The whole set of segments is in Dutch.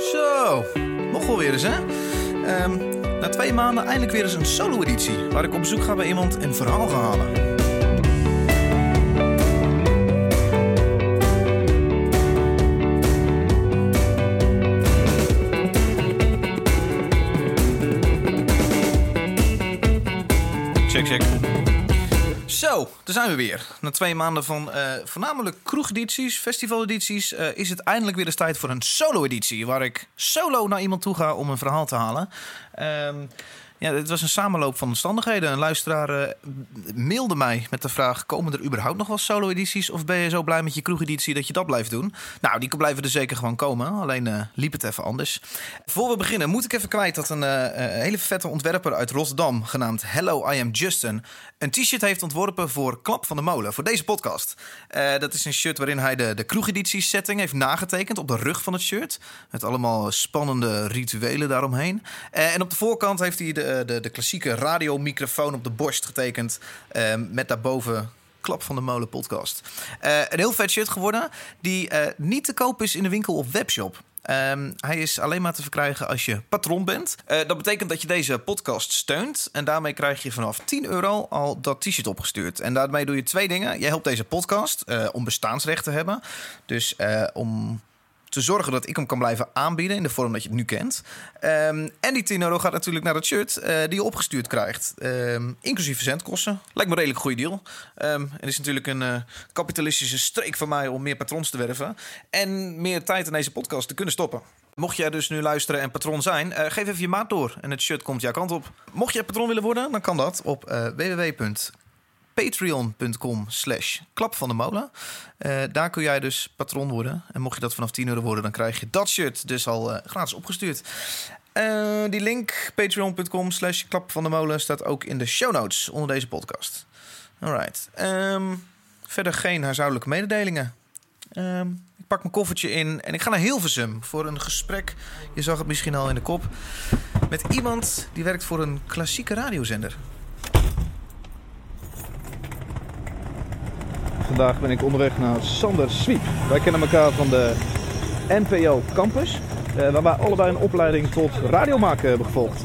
Zo, nog wel weer eens hè? Ehm, na twee maanden eindelijk weer eens een solo-editie... waar ik op bezoek ga bij iemand een verhaal ga halen. Check, check. Zo, daar zijn we weer. Na twee maanden van eh, voornamelijk kroegedities, festivaledities... eh, is het eindelijk weer eens tijd voor een solo-editie... waar ik solo naar iemand toe ga om een verhaal te halen. Ehm, ja, het was een samenloop van omstandigheden. Een luisteraar eh, mailde mij met de vraag... komen er überhaupt nog wel solo-edities... of ben je zo blij met je kroegeditie dat je dat blijft doen? Nou, die blijven er zeker gewoon komen. Alleen eh, liep het even anders. Voor we beginnen moet ik even kwijt dat een eh, hele vette ontwerper uit Rotterdam... genaamd Hello, I am Justin... een t-shirt heeft ontworpen voor Klap van de Molen, voor deze podcast. Dat is een shirt waarin hij de, de kroegeditie setting heeft nagetekend... op de rug van het shirt. Met allemaal spannende rituelen daaromheen. En op de voorkant heeft hij de, de, de klassieke radiomicrofoon op de borst getekend... eh, met daarboven Klap van de Molen podcast. Eh, een heel vet shirt geworden, die eh, niet te koop is in de winkel of webshop. Ehm, hij is alleen maar te verkrijgen als je patron bent. Eh, dat betekent dat je deze podcast steunt. En daarmee krijg je vanaf 10 euro al dat t-shirt opgestuurd. En daarmee doe je twee dingen. Je helpt deze podcast eh, om bestaansrecht te hebben. Dus eh, om te zorgen dat ik hem kan blijven aanbieden in de vorm dat je het nu kent. Ehm, en die 10 euro gaat natuurlijk naar het shirt eh, die je opgestuurd krijgt. Ehm, inclusief verzendkosten. Lijkt me een redelijk goede deal. Ehm, het is natuurlijk een eh, kapitalistische streek van mij om meer patrons te werven. En meer tijd in deze podcast te kunnen stoppen. Mocht jij dus nu luisteren en patron zijn, eh, geef even je maat door. En het shirt komt jouw kant op. Mocht jij patron willen worden, dan kan dat op www patreon.com slash klap van de molen. Eh, daar kun jij dus patron worden. En mocht je dat vanaf 10 euro worden, dan krijg je dat shirt dus al eh, gratis opgestuurd. Eh, die link, patreon.com slash klap van de molen, staat ook in de show notes onder deze podcast. Alright. Ehm, verder geen huishoudelijke mededelingen. Ehm, ik pak mijn koffertje in en ik ga naar Hilversum voor een gesprek. Je zag het misschien al in de kop. Met iemand die werkt voor een klassieke radiozender. Vandaag ben ik onderweg naar Sander Swiep. Wij kennen elkaar van de NPO Campus, eh, waar wij allebei een opleiding tot radiomaken hebben gevolgd.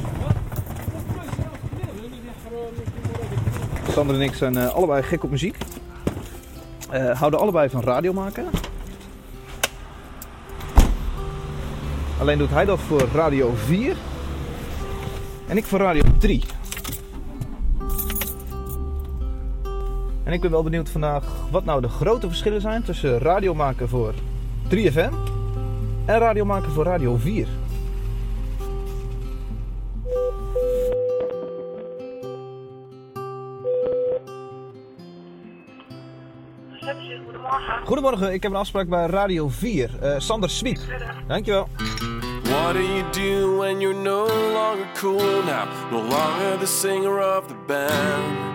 Sander en ik zijn eh, allebei gek op muziek. Eh, houden allebei van radiomaken. Alleen doet hij dat voor Radio 4 en ik voor Radio 3. En ik ben wel benieuwd vandaag wat nou de grote verschillen zijn tussen radio maken voor 3FM en radio maken voor Radio 4. Receptie, goedemorgen. Goedemorgen, ik heb een afspraak bij Radio 4. Eh, Sander Swiep. Dankjewel. What do you do when you're no longer cool now? No longer the singer of the band.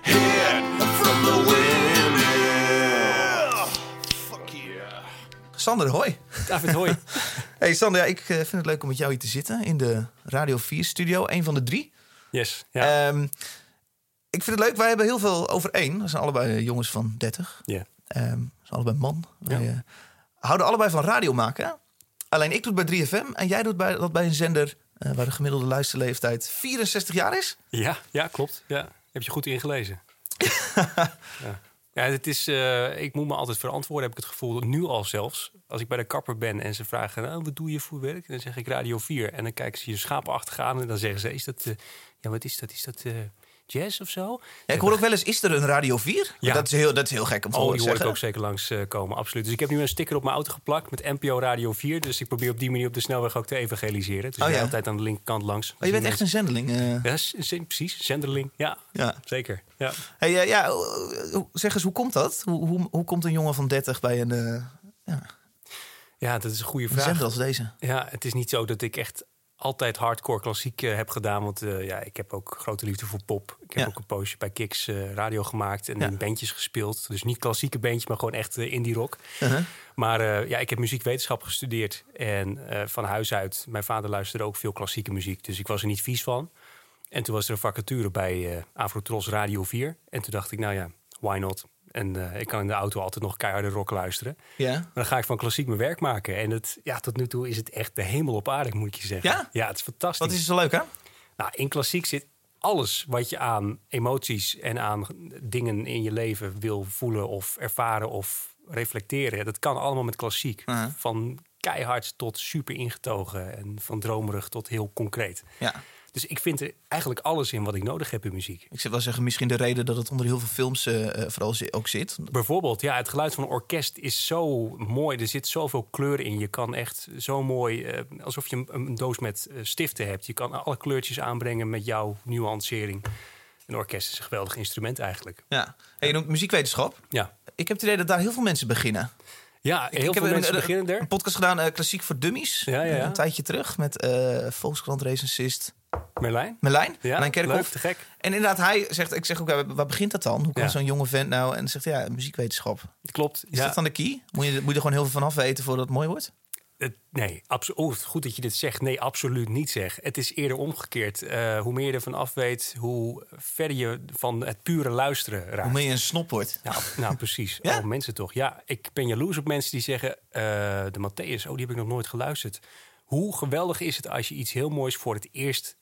Sander, hoi. David, hoi. Hey Sander, ja, ik eh, vind het leuk om met jou hier te zitten in de Radio 4 studio, een van de drie. Yes, ja. Ehm, ik vind het leuk, wij hebben heel veel over één. We zijn allebei eh, jongens van 30. Ja. Ehm, we zijn allebei man. Wij Ja. eh, houden allebei van radio maken. Alleen ik doe het bij 3FM en jij doet bij, dat bij een zender waar de gemiddelde luisterleeftijd 64 jaar is. ja, ja, klopt. Ja. Heb je goed ingelezen. ja. Ja, het is, eh, ik moet me altijd verantwoorden, heb ik het gevoel, nu al zelfs. Als ik bij de kapper ben en ze vragen, nou, wat doe je voor werk? En dan zeg ik Radio 4. En dan kijken ze je schapenachtig aan en dan zeggen ze, is dat, eh, ja, wat is dat? Is dat eh, jazz of zo? Ja, ik hoor ook wel eens, is er een Radio 4? Ja. Dat, is heel, dat is heel gek om te Oh, horen die hoor ik ook zeker langs eh, komen, absoluut. Dus ik heb nu een sticker op mijn auto geplakt met NPO Radio 4. Dus ik probeer op die manier op de snelweg ook te evangeliseren. Dus Oh, ik ja. ben altijd aan de linkerkant langs. Oh, je bent echt een zendeling. eh. Ja, precies. Zenderling. Ja, ja. zeker. Ja. Hey, eh, ja, zeg eens, hoe komt dat? Hoe, hoe, hoe komt een jongen van 30 bij een, eh, ja, dat is een goede een vraag. zender als deze? Ja, het is niet zo dat ik echt altijd hardcore klassiek eh, heb gedaan. Want eh, ja, ik heb ook grote liefde voor pop. Ik heb Ja. ook een poosje bij Kicks eh, radio gemaakt en Ja. in bandjes gespeeld. Dus niet klassieke bandjes, maar gewoon echt indie rock. Uh-huh. Maar ja, ik heb muziekwetenschap gestudeerd. En van huis uit, mijn vader luisterde ook veel klassieke muziek. Dus ik was er niet vies van. En toen was er een vacature bij Afrotros Radio 4. En toen dacht ik, nou ja, why not? En eh, ik kan in de auto altijd nog keiharde rock luisteren. Ja. Maar dan ga ik van klassiek mijn werk maken. En het, ja, tot nu toe is het echt de hemel op aarde, moet ik je zeggen. Ja? Ja, het is fantastisch. Wat is er zo leuk, hè? Nou, in klassiek zit alles wat je aan emoties en aan dingen in je leven wil voelen of ervaren of reflecteren. Dat kan allemaal met klassiek. Van keihard tot super ingetogen en van dromerig tot heel concreet. Ja. Dus ik vind er eigenlijk alles in wat ik nodig heb in muziek. Ik zou wel zeggen, misschien de reden dat het onder heel veel films eh, vooral ook zit. Bijvoorbeeld, ja, het geluid van een orkest is zo mooi. Er zit zoveel kleur in. Je kan echt zo mooi, eh, alsof je een, een doos met stiften hebt. Je kan alle kleurtjes aanbrengen met jouw nuancering. Een orkest is een geweldig instrument eigenlijk. Ja. Hey, je noemt muziekwetenschap. Ja, Ik heb het idee dat daar heel veel mensen beginnen. ja heel ik veel heb mensen een, beginnen er. Een podcast gedaan, Klassiek voor Dummies. Ja, ja, ja. Een tijdje terug met eh Volkskrant recensist Merlijn? Merlijn. Ja, Merlijn Kerkhoff. leuk, te gek. En inderdaad, hij zegt, ik zeg ook, waar begint dat dan? Hoe kan Ja. zo'n jonge vent nou? En zegt ja, muziekwetenschap. Klopt. Is ja. dat dan de key? Moet je, moet je er gewoon heel veel van af weten voordat het mooi wordt? Het- nee, abso- oh, goed dat je dit zegt. Nee, absoluut niet zeg. Het is eerder omgekeerd. Eh, hoe meer je ervan af weet, hoe verder je van het pure luisteren raakt. Hoe meer je een snop wordt. Ja, nou precies. Ja? Oh, mensen toch. Ja, ik ben jaloers op mensen die zeggen... eh, de Matthäus, oh, die heb ik nog nooit geluisterd. Hoe geweldig is het als je iets heel moois voor het eerst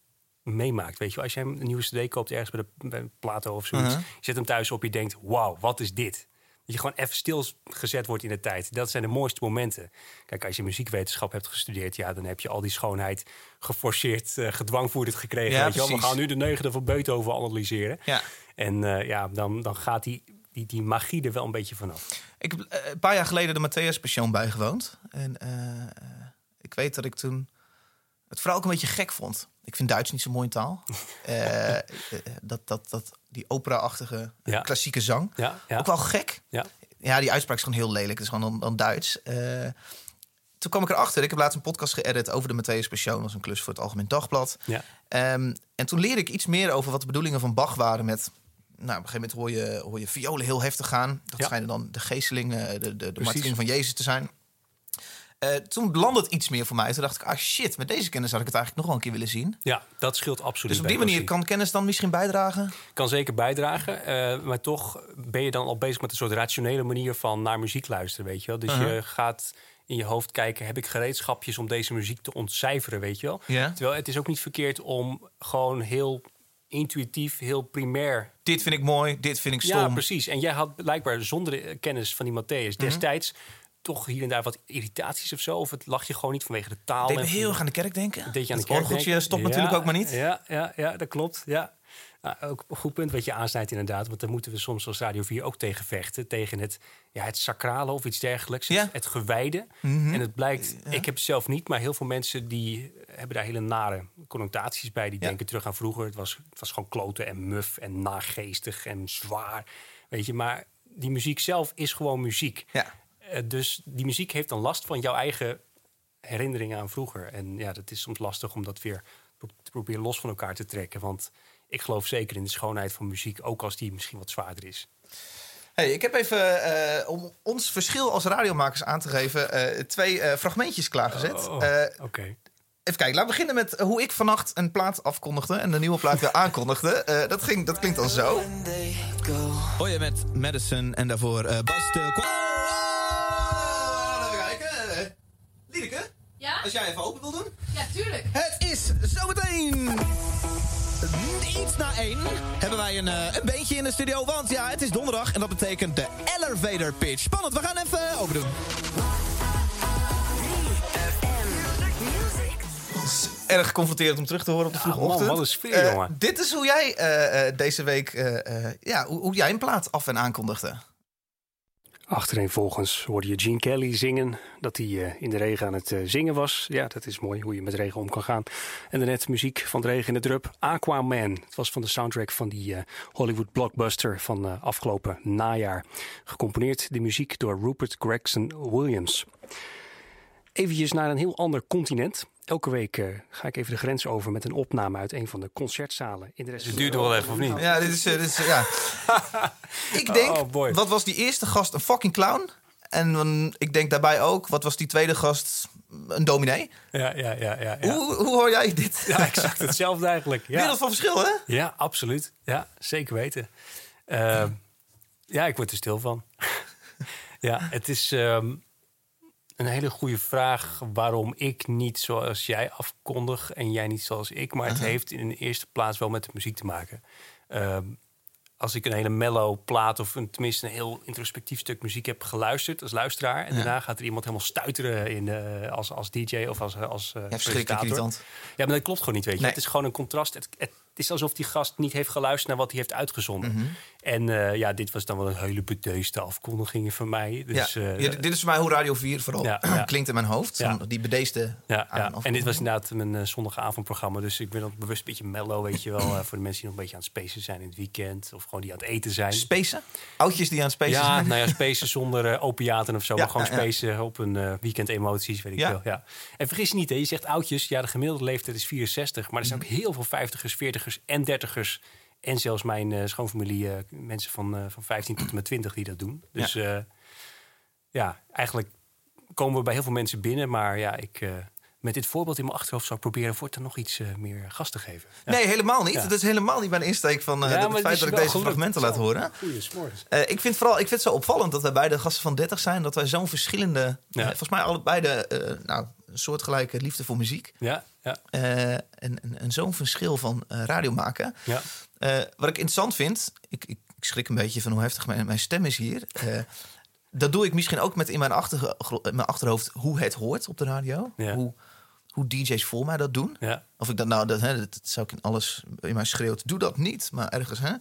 meemaakt. Weet je, als jij een nieuwe cd koopt ergens bij, de, bij Plato of zoiets... Uh-huh. je zet hem thuis op, je denkt, wauw, wat is dit? Dat je gewoon even stilgezet wordt in de tijd. Dat zijn de mooiste momenten. Kijk, als je muziekwetenschap hebt gestudeerd... ja, dan heb je al die schoonheid geforceerd, eh gedwangvoerd gekregen. Ja, weet je wel? We gaan nu de negende van Beethoven analyseren. Ja. En eh, ja, dan, dan gaat die, die, die magie er wel een beetje vanaf. Ik heb eh, een paar jaar geleden de Matthäus Passion bijgewoond. En ik weet dat ik toen het vooral ook een beetje gek vond. Ik vind Duits niet zo'n mooie taal. Eh, eh, dat, dat, dat, die opera-achtige Ja. klassieke zang. Ja, ja. Ook wel gek. Ja. Ja, die uitspraak is gewoon heel lelijk. Het is gewoon dan, dan Duits. Eh, toen kwam ik erachter. Ik heb laatst een podcast geëdit over de Matthäus Passion. Dat was een klus voor het Algemeen Dagblad. Ja. Ehm, en toen leerde ik iets meer over wat de bedoelingen van Bach waren met... Nou, op een gegeven moment hoor je, hoor je violen heel heftig gaan. Dat schijnen dan de geestelingen, de, de, de van Jezus te zijn. Eh, toen landde het iets meer voor mij. Toen dacht ik, ah shit, met deze kennis had ik het eigenlijk nog wel een keer willen zien. Ja, dat scheelt absoluut. Dus op die manier kan kennis dan misschien bijdragen? kan zeker bijdragen. eh, maar toch ben je dan al bezig met een soort rationele manier van naar muziek luisteren, weet je wel. Dus Uh-huh. je gaat in je hoofd kijken, heb ik gereedschapjes om deze muziek te ontcijferen, weet je wel. Terwijl het is ook niet verkeerd om gewoon heel intuïtief, heel primair Dit vind ik mooi, dit vind ik stom. Ja, precies. En jij had blijkbaar zonder de kennis van die Matthäus Mhm. destijds toch hier en daar wat irritaties of zo. Of het lag je gewoon niet vanwege de taal. Deed heel erg aan de kerk denken. Deed je aan de Het kerk orgeltje denken? stopt Ja, natuurlijk ook maar niet. Ja, ja, ja dat klopt. Ja. Nou, ook een goed punt wat je aansnijdt inderdaad. Want daar moeten we soms als Radio 4 ook tegen vechten. Tegen het, ja, het sacrale of iets dergelijks. Ja. Het, het gewijde. Mhm. En het blijkt, Ja. ik heb het zelf niet... maar heel veel mensen die hebben daar hele nare connotaties bij. Die Ja. denken terug aan vroeger. Het was, het was gewoon kloten en muf en nageestig en zwaar. Weet je, maar die muziek zelf is gewoon muziek. Ja. Eh, dus die muziek heeft dan last van jouw eigen herinneringen aan vroeger. En ja, dat is soms lastig om dat weer te proberen los van elkaar te trekken. Want ik geloof zeker in de schoonheid van muziek, ook als die misschien wat zwaarder is. Hey, ik heb even, eh, om ons verschil als radiomakers aan te geven, eh, twee eh, fragmentjes klaargezet. Oh, Eh, Oké. even kijken, laten we beginnen met hoe ik vannacht een plaat afkondigde en de nieuwe plaat weer aankondigde. Eh, dat, ging, dat klinkt dan zo. Hoi je met Madison en daarvoor uh, Bas de Ja? als jij even open wil doen. Ja, tuurlijk. Het is zometeen iets na één hebben wij een, eh, een beentje in de studio. Want ja, het is donderdag en dat betekent de elevator pitch. Spannend, we gaan even open doen. Erg confronterend om terug te horen op de vroege man, ochtend. wat een sfeer, Eh, jongen. Dit is hoe jij eh, eh, deze week, eh, eh, ja, hoe, hoe jij een plaat af en aankondigde. Achtereenvolgens hoorde je Gene Kelly zingen dat hij eh, in de regen aan het eh, zingen was. Ja, dat is mooi hoe je met regen om kan gaan. En daarnet muziek van de regen in de drup. Aquaman. Het was van de soundtrack van die eh, Hollywood blockbuster van afgelopen najaar. Gecomponeerd de muziek door Rupert Gregson Williams. Eventjes naar een heel ander continent. Elke week eh, ga ik even de grens over met een opname uit een van de concertzalen in de rest Het duurt wel even, of niet? Ja, dit is... eh, dit is eh, ja. ik denk, Oh, boy. wat was die eerste gast? Een fucking clown. En ik denk daarbij ook, wat was die tweede gast? Een dominee. Ja, ja, ja. ja, ja. Hoe, hoe hoor jij dit? Ja, exact hetzelfde eigenlijk. Ja. Wereld van verschil, hè? Ja, absoluut. Ja, zeker weten. Ehm, ja, ik word er stil van. ja, het is ehm, een hele goede vraag waarom ik niet zoals jij afkondig en jij niet zoals ik. Maar het heeft in de eerste plaats wel met de muziek te maken. Ehm, als ik een hele mellow plaat of een, tenminste een heel introspectief stuk muziek heb geluisterd als luisteraar. En daarna gaat er iemand helemaal stuiteren in, eh, als, als DJ of als, als eh, Ja, presentator. Ja, maar dat klopt gewoon niet, weet je. Nee. Het is gewoon een contrast. Het, het is alsof die gast niet heeft geluisterd naar wat hij heeft uitgezonden. En eh, ja, dit was dan wel een hele bedeesde afkondiging van mij. Dus, ja. eh, Ja, dit is voor mij hoe Radio 4 vooral Ja, klinkt in mijn hoofd. Die bedeesde. En dit was inderdaad mijn eh, zondagavondprogramma. Dus ik ben ook bewust een beetje mellow, weet je wel. eh, voor de mensen die nog een beetje aan het spacen zijn in het weekend. Of gewoon die aan het eten zijn. Spacen? Oudjes die aan het spacen Ja, zijn? nou ja, spacen zonder eh, opiaten of zo. Maar gewoon spacen op een eh, weekend emoties, weet ik veel. Ja. En vergis je niet, hè, je zegt oudjes. Ja, de gemiddelde leeftijd is 64. Maar er zijn ook heel veel 50ers, 40ers en 30ers. En zelfs mijn eh, schoonfamilie, eh, mensen van, eh, van 15 tot en met 20 die dat doen. Dus ja, ja eigenlijk komen we bij heel veel mensen binnen. Maar ja, ik... met dit voorbeeld in mijn achterhoofd zou ik proberen voortaan nog iets eh, meer gas te geven. Ja. Nee, helemaal niet. Ja. Dat is helemaal niet mijn insteek van eh, Ja, het feit dat ik deze fragmenten laat horen. Eh, ik vind vooral, ik vind het zo opvallend dat wij beide gasten van 30 zijn, dat wij zo'n verschillende, volgens mij allebei de, nou, een soortgelijke liefde voor muziek Ja, ja, en, en, en zo'n verschil van radio maken. ja. Wat ik interessant vind, ik, ik, ik schrik een beetje van hoe heftig mijn, mijn stem is hier. Dat doe ik misschien ook met in mijn, achter, mijn achterhoofd hoe het hoort op de radio. Ja. Hoe, hoe DJ's voor mij dat doen. ja. Of ik dat nou, dat, hè, dat, dat zou ik in alles in mijn schreeuwt. Doe dat niet, maar ergens. Hè?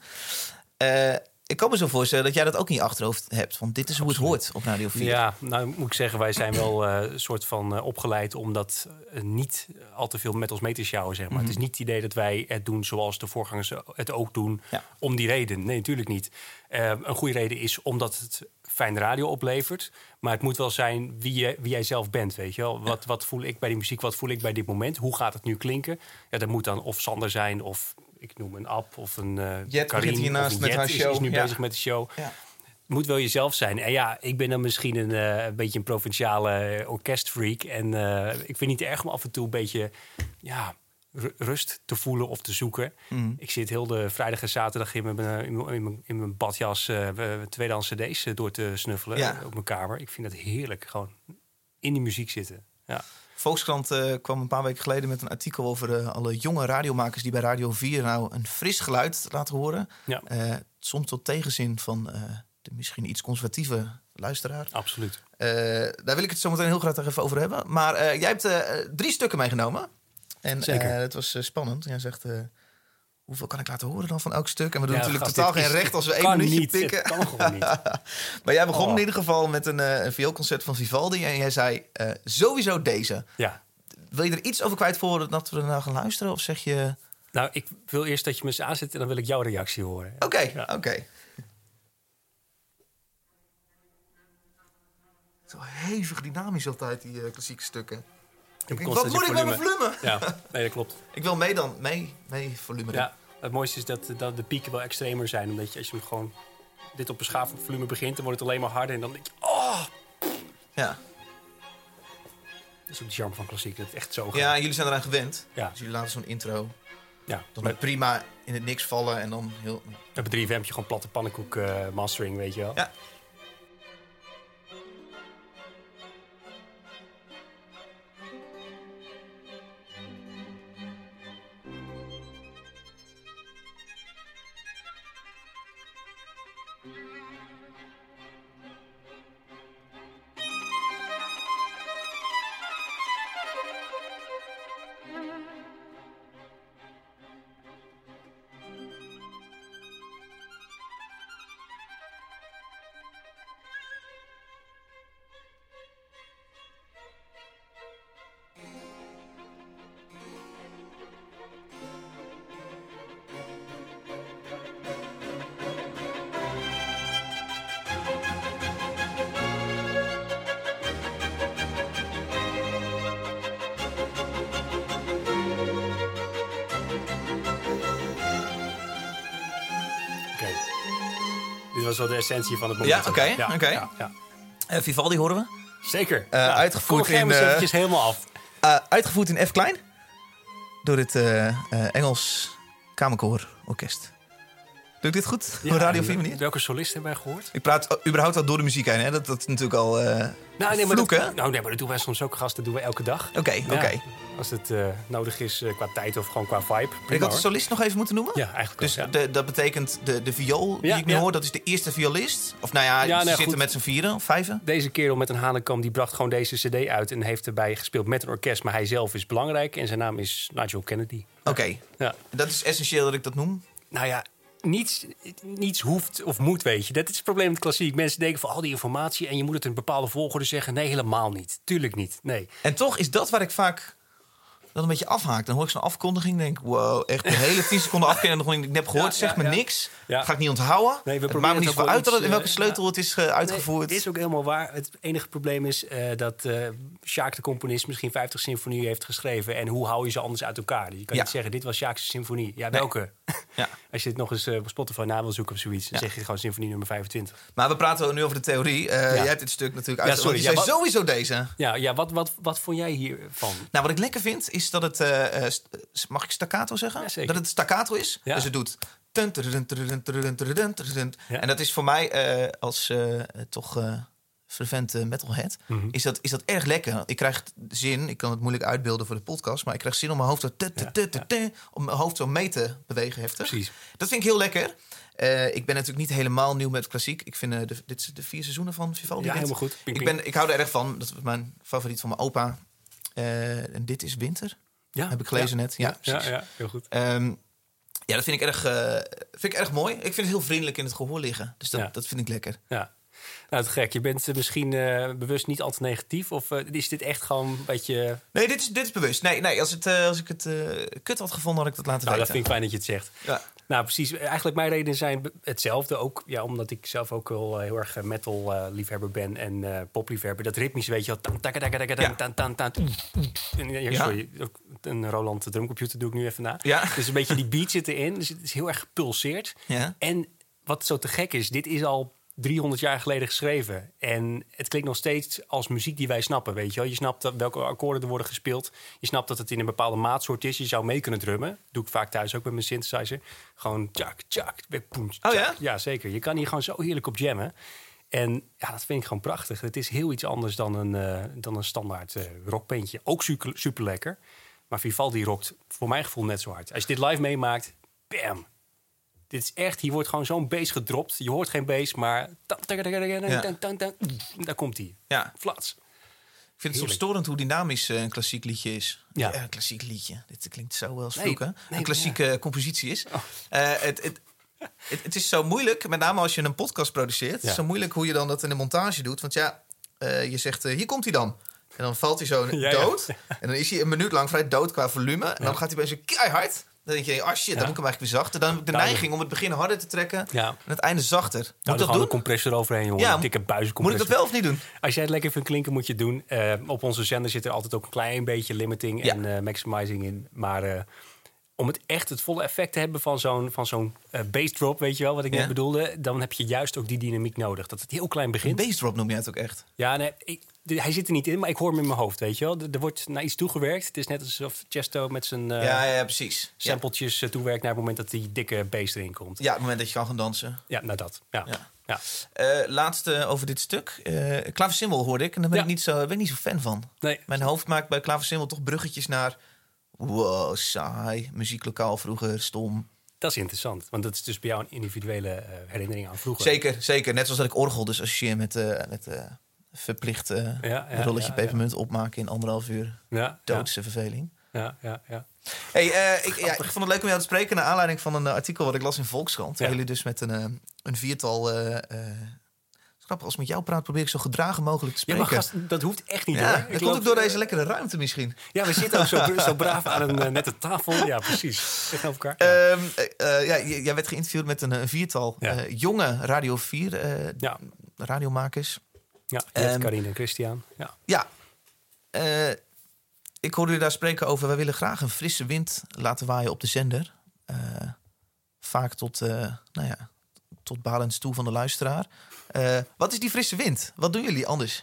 Eh, ik kan me zo voorstellen dat jij dat ook in je achterhoofd hebt. Want dit is hoe het hoort op Radio 4. Ja, nou moet ik zeggen, wij zijn wel eh, een soort van eh, opgeleid om dat eh, niet al te veel met ons mee te sjouwen, zeg maar. Het is niet het idee dat wij het doen zoals de voorgangers het ook doen, Ja. om die reden. Nee, natuurlijk niet. Een goede reden is omdat het fijn radio oplevert, maar het moet wel zijn wie, je, wie jij zelf bent, weet je wel. Wat, wat voel ik bij die muziek, wat voel ik bij dit moment? Hoe gaat het nu klinken? Ja, dat moet dan of Sander zijn of ik noem een app of een eh Jet Karin hiernaast een met Jet haar is- show. is nu Ja. bezig met de show Ja. moet wel jezelf zijn. En ja, ik ben dan misschien een, eh, een beetje een provinciale orkestfreak. En eh, ik vind het niet erg om af en toe een beetje ja, ru- rust te voelen of te zoeken. Mhm. Ik zit heel de vrijdag en zaterdag in mijn, in mijn, in mijn, badjas we- tweedehands cd's door te snuffelen Ja. op mijn kamer. Ik vind dat heerlijk, gewoon in die muziek zitten. Ja, Volkskrant eh, kwam een paar weken geleden met een artikel over eh, alle jonge radiomakers die bij Radio 4 nou een fris geluid laten horen. ja Eh, soms tot tegenzin van de misschien iets conservatieve luisteraar. absoluut. Daar wil ik het zo meteen heel graag even over hebben. Maar jij hebt drie stukken meegenomen. En Zeker. het was spannend. Jij zegt, hoeveel kan ik laten horen dan van elk stuk? En we doen Ja, natuurlijk gast, totaal geen recht als we één minuutje niet. pikken. Kan gewoon niet. maar jij begon Oh. in ieder geval met een, eh, een vioolconcert van Vivaldi. En jij zei, eh, sowieso deze. Ja. Wil je er iets over kwijt voordat we ernaar gaan luisteren? Of zeg je, Nou, ik wil eerst dat je me eens aanzet en dan wil ik jouw reactie horen. oké, Ja. oké. Zo hevig dynamisch altijd, die eh, klassieke stukken. Ik wat moet ik met mijn volume? Ja, nee, dat klopt. Ik wil mee dan, mee, mee volume. Ja, het mooiste is dat, dat de pieken wel extremer zijn. Omdat je als je hem gewoon dit op een schaaf volume begint, dan wordt het alleen maar harder. En dan denk je, oh! Ja. Dat is ook de charme van klassiek, dat het echt zo gaat. ja, jullie zijn eraan gewend. Ja. Dus jullie laten zo'n intro ja. dan Met, prima in het niks vallen en dan heel... met 3FM heb je gewoon platte pannenkoek eh, mastering, weet je wel. Ja. Was wel de essentie van het moment. Ja, oké, oké. Ja, ja. Eh, Vivaldi horen we. Zeker. Ja. uitgevoerd in, eventjes helemaal af. Uitgevoerd in F klein. Door het Engels Kamerkoororkest. Doe ik dit goed? Op Radio 4 manier? Welke solist hebben wij gehoord? Ik praat überhaupt al door de muziek heen. Hè? Dat, dat is natuurlijk al... eh, Nou, nee, maar Vloek, dat, nou, nee, maar dat doen wij soms ook, gast. Dat doen we elke dag. Oké, Ja, oké. Als het eh, nodig is eh, qua tijd of gewoon qua vibe. Ik had de solist nog even moeten noemen. Ja, eigenlijk Dus ja. de, dat betekent de, de viool die ik nu hoor, dat is de eerste violist. Of nou ja, Ja, ze nee, zitten goed. met z'n vieren of vijven. Deze kerel met een hanenkam die bracht gewoon deze cd uit... en heeft erbij gespeeld met een orkest. Maar hij zelf is belangrijk en zijn naam is Nigel Kennedy. Oké, Ja. dat is essentieel dat ik dat noem. Nou ja, niets, niets hoeft of moet, weet je. Dat is het probleem met klassiek. Mensen denken van al die informatie... en je moet het in een bepaalde volgorde zeggen. Nee, helemaal niet. Tuurlijk niet. Nee. En toch is dat waar ik vaak dat een beetje afhaak. Dan hoor ik zo'n afkondiging en denk wow, echt de hele 10 seconden afkennen. En dan ik heb gehoord, Ja, ja, me ja. niks. Ga ik niet onthouden. Nee, we het maakt me niet uit dat het, in welke eh, sleutel het is eh, uitgevoerd. Nee, dit is ook helemaal waar. Het enige probleem is eh, dat eh Sjaak de componist misschien 50 symfonieën heeft geschreven. En hoe hou je ze anders uit elkaar? Je kan niet zeggen, dit was Sjaak's symfonie. Ja, Nee. Ja. Als je het nog eens eh, op Spotify na wil zoeken of zoiets, dan zeg je gewoon symfonie nummer 25. Maar we praten nu over de theorie. Eh, Jij hebt dit stuk natuurlijk Ja, uit. sorry, je wat- sowieso deze. Ja, ja wat, wat, wat vond jij hiervan? Nou, wat ik lekker vind, is dat het... eh, eh, mag ik staccato zeggen? Ja, zeker. dat het staccato is. Ja. Dus het doet... En dat is voor mij eh, als eh, toch fervent eh, metalhead... Mhm. is, dat, is dat erg lekker. Ik krijg zin, ik kan het moeilijk uitbeelden voor de podcast... maar ik krijg zin om mijn hoofd Ja, tu, tu, ja. tu, om mijn hoofd zo mee te bewegen heftig. Precies. Dat vind ik heel lekker. Eh, ik ben natuurlijk niet helemaal nieuw met klassiek. Ik vind eh, de, dit de vier seizoenen van Vivaldi. Ja, helemaal goed. Ping, Ik, ben, ik hou er erg van. Dat is mijn favoriet van mijn opa. Eh, en dit is winter, ja, heb ik gelezen ja. net. Ja, Ja, ja, heel goed. Ehm, ja, dat vind ik, erg, vind ik erg mooi. Ik vind het heel vriendelijk in het gehoor liggen. Dus dat, dat vind ik lekker. Ja. Nou, het gek. Je bent eh, misschien eh, bewust niet al te negatief. Of eh, is dit echt gewoon een beetje... Nee, dit is, dit is bewust. Nee, nee als, het, als ik het kut had gevonden, had ik dat laten Nou, dat vind ik fijn dat je het zegt. Ja. Nou, precies. Eigenlijk mijn redenen zijn hetzelfde. Ook ja, omdat ik zelf ook wel heel erg metal-liefhebber ben en popliefhebber. Dat ritmisch, weet je wel. Sorry, ook een Roland drumcomputer doe ik nu even na. Ja. Dus een beetje die beat zit erin. Dus het is heel erg gepulseerd. Ja. En wat zo te gek is, dit is al 300 jaar geleden geschreven. En het klinkt nog steeds als muziek die wij snappen, weet je wel. Je snapt dat- welke akkoorden er worden gespeeld. Je snapt dat het in een bepaalde maatsoort is. Je zou mee kunnen drummen. Doe ik vaak thuis ook met mijn synthesizer. Gewoon tjak, tjak, poem, Oh ja? Ja, zeker. Je kan hier gewoon zo heerlijk op jammen. En ja, dat vind ik gewoon prachtig. Het is heel iets anders dan een, eh, dan een standaard rockbandje. Ook super, super lekker. Maar Vivaldi rockt voor mijn gevoel net zo hard. Als je dit live meemaakt, bam. Dit is echt, hier wordt gewoon zo'n bass gedropt. Je hoort geen bass, maar... Ja. Daar komt hij. Ja. Flats. Ik vind het soms Heerlijk. storend hoe dynamisch eh, een klassiek liedje is. Ja. een klassiek liedje. Dit klinkt zo wel als Nee, vloeken. nee, Oh. een klassieke compositie is. Eh, het, het, het, het is zo moeilijk, met name als je een podcast produceert. Ja. is zo moeilijk hoe je dan dat in de montage doet. Want ja, eh, je zegt, eh, hier komt hij dan. En dan valt hij zo dood. En dan is hij een minuut lang vrij dood qua volume. En dan gaat hij bij zo keihard. Dan denk je, oh shit, dan moet ik hem eigenlijk weer zachter. Dan heb ik de neiging om het begin harder te trekken. Ja. En het einde zachter. Moet Nou, ik dat een doen? compressor overheen, jongen. Ja, een dikke Moet ik dat wel of niet doen? Als jij het lekker vindt klinken, moet je het doen. Eh, op onze zender zit er altijd ook een klein beetje limiting en eh, maximizing in. Maar eh, om het echt het volle effect te hebben van zo'n van zo'n bass drop, weet je wel, wat ik Ja. net bedoelde, dan heb je juist ook die dynamiek nodig. Dat het heel klein Een begint. bassdrop noem je het ook echt. Ja, nee, ik- de- hij zit er niet in, maar ik hoor hem in mijn hoofd, weet je wel. Er, er wordt naar iets toegewerkt. Het is net alsof Chesto met zijn eh ja, ja, precies. Sampletjes eh, toewerkt naar het moment dat die dikke bass erin komt. ja, het moment dat je kan gaan dansen. Ja, nou dat. Ja. Ja. Ja. Eh, laatste over dit stuk. Eh klaversymbol hoorde ik en daar ben, ik niet zo, ben ik niet zo fan van. Nee, Mijn hoofd maakt bij klaversymbol toch bruggetjes naar... Wow, saai. Muzieklokaal vroeger, stom. dat is interessant. Want dat is dus bij jou een individuele herinnering aan vroeger. Zeker, zeker. Net zoals dat ik orgel dus associeer met, met verplicht eh, Ja, ja, een rolletje ja, pepermunt opmaken in anderhalf uur. Ja, ja, Doodse verveling. ja, ja, ja. Hey, eh, ik, ja, ik vond het leuk om jou te spreken naar aanleiding van een eh, artikel wat ik las in Volkskrant. Ja. Waar jullie dus met een, eh, een viertal... eh eh, als ik met jou praat probeer ik zo gedragen mogelijk te Ja, spreken. maar gast, dat hoeft echt niet Ja, hoor. dat Ik komt ook door deze lekkere ruimte misschien. Ja, we zitten ook zo, zo braaf aan een eh, nette tafel. Ja, precies. Tegenover elkaar. Ehm, eh, eh, ja, j- jij werd geïnterviewd met een, eh, viertal Ja. eh, jonge Radio 4 eh, ja, radiomakers. Ja. Ehm, Carine en Christian. Ja. Ja, eh, ik hoorde jullie daar spreken over... wij willen graag een frisse wind laten waaien op de zender. Eh, vaak tot, eh, nou ja, tot balens toe van de luisteraar. Wat is die frisse wind? Wat doen jullie anders?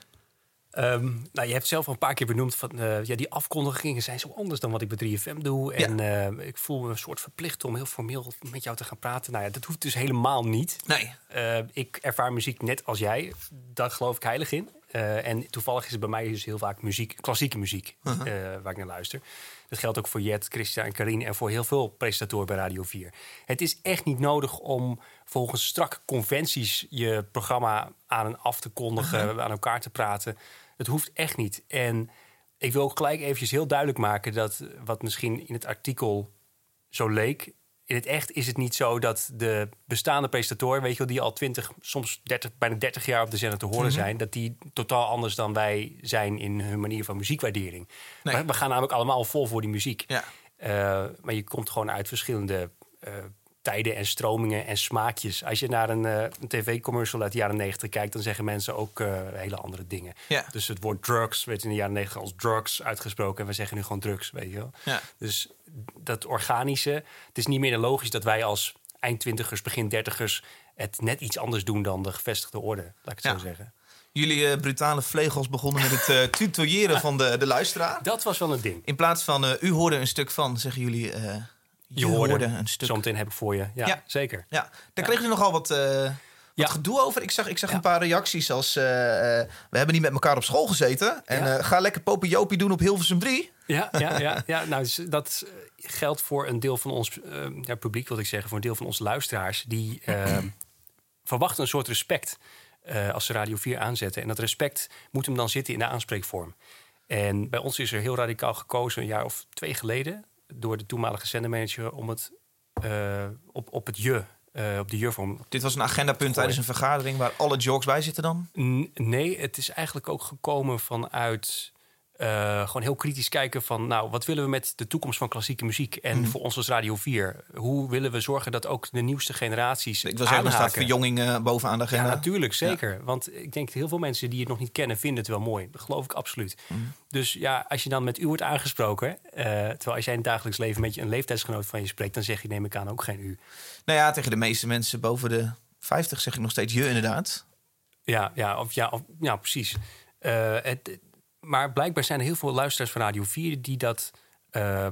Ehm, nou, je hebt zelf al een paar keer benoemd van eh, ja, die afkondigingen zijn zo anders dan wat ik bij 3FM doe. En eh, ik voel me een soort verplicht om heel formeel met jou te gaan praten. Nou ja, dat hoeft dus helemaal niet. Nee. Eh, ik ervaar muziek net als jij. Daar geloof ik heilig in. En toevallig is het bij mij dus heel vaak muziek, klassieke muziek, eh, waar ik naar luister. Dat geldt ook voor Jet, Christian en Karine en voor heel veel presentatoren bij Radio 4. Het is echt niet nodig om volgens strakke conventies je programma aan en af te kondigen, aan elkaar te praten. Het hoeft echt niet. En ik wil ook gelijk eventjes heel duidelijk maken dat wat misschien in het artikel zo leek. In het echt is het niet zo dat de bestaande presentatoren, weet je wel, die al 20, soms 30, bijna 30 jaar op de zender te horen zijn, dat die totaal anders dan wij zijn in hun manier van muziekwaardering. Nee. We, we gaan namelijk allemaal vol voor die muziek. Ja. Eh, maar je komt gewoon uit verschillende eh, tijden en stromingen en smaakjes. Als je naar een, eh, een tv-commercial uit de jaren 90 kijkt, dan zeggen mensen ook eh, hele andere dingen. Ja. Dus het woord drugs werd in de jaren 90 als drugs uitgesproken. En we zeggen nu gewoon drugs, weet je wel. Ja. Dus dat organische, het is niet meer logisch dat wij als eindtwintigers, begin dertigers het net iets anders doen dan de gevestigde orde, laat ik het Ja. zo zeggen. Jullie eh, brutale vlegels begonnen met het eh tutoriëren van de, de luisteraar. Dat was wel een ding. In plaats van u hoorde een stuk van, zeggen jullie je, hoorde. een stuk. Zometeen heb ik voor je. Ja, Ja. zeker. Ja, daar kregen jullie nogal wat, eh, wat Ja. gedoe over. Ik zag, ik zag Ja. een paar reacties als... eh, eh, we hebben niet met elkaar op school gezeten. En Ja. ga lekker popiopie doen op Hilversum 3. Ja, ja, ja, ja. Nou, dus dat geldt voor een deel van ons ja, publiek, wil ik zeggen, voor een deel van onze luisteraars. Die verwachten een soort respect als ze Radio 4 aanzetten. En dat respect moet hem dan zitten in de aanspreekvorm. En bij ons is er heel radicaal gekozen, een jaar of twee geleden, door de toenmalige zendermanager om het eh, op, op het je, eh, op de je-vorm Dit was een agendapunt tijdens een vergadering waar alle jokes bij zitten dan. N- Nee, het is eigenlijk ook gekomen vanuit eh, gewoon heel kritisch kijken van, nou, wat willen we met de toekomst van klassieke muziek en Mhm. voor ons als Radio 4? Hoe willen we zorgen dat ook de nieuwste generaties Ik wil zeggen, er staat verjonging eh, bovenaan de Ja, agenda. natuurlijk, zeker. Want ik denk dat heel veel mensen die het nog niet kennen, vinden het wel mooi. Dat geloof ik absoluut. Mhm. Dus ja, als je dan met u wordt aangesproken, eh, terwijl als jij in het dagelijks leven met je een leeftijdsgenoot van je spreekt, dan zeg je, neem ik aan, ook geen u. Nou ja, tegen de meeste mensen boven de 50 zeg ik nog steeds je inderdaad. Ja, ja, of, ja, of, ja precies. Het, maar blijkbaar zijn er heel veel luisteraars van Radio 4 die dat eh,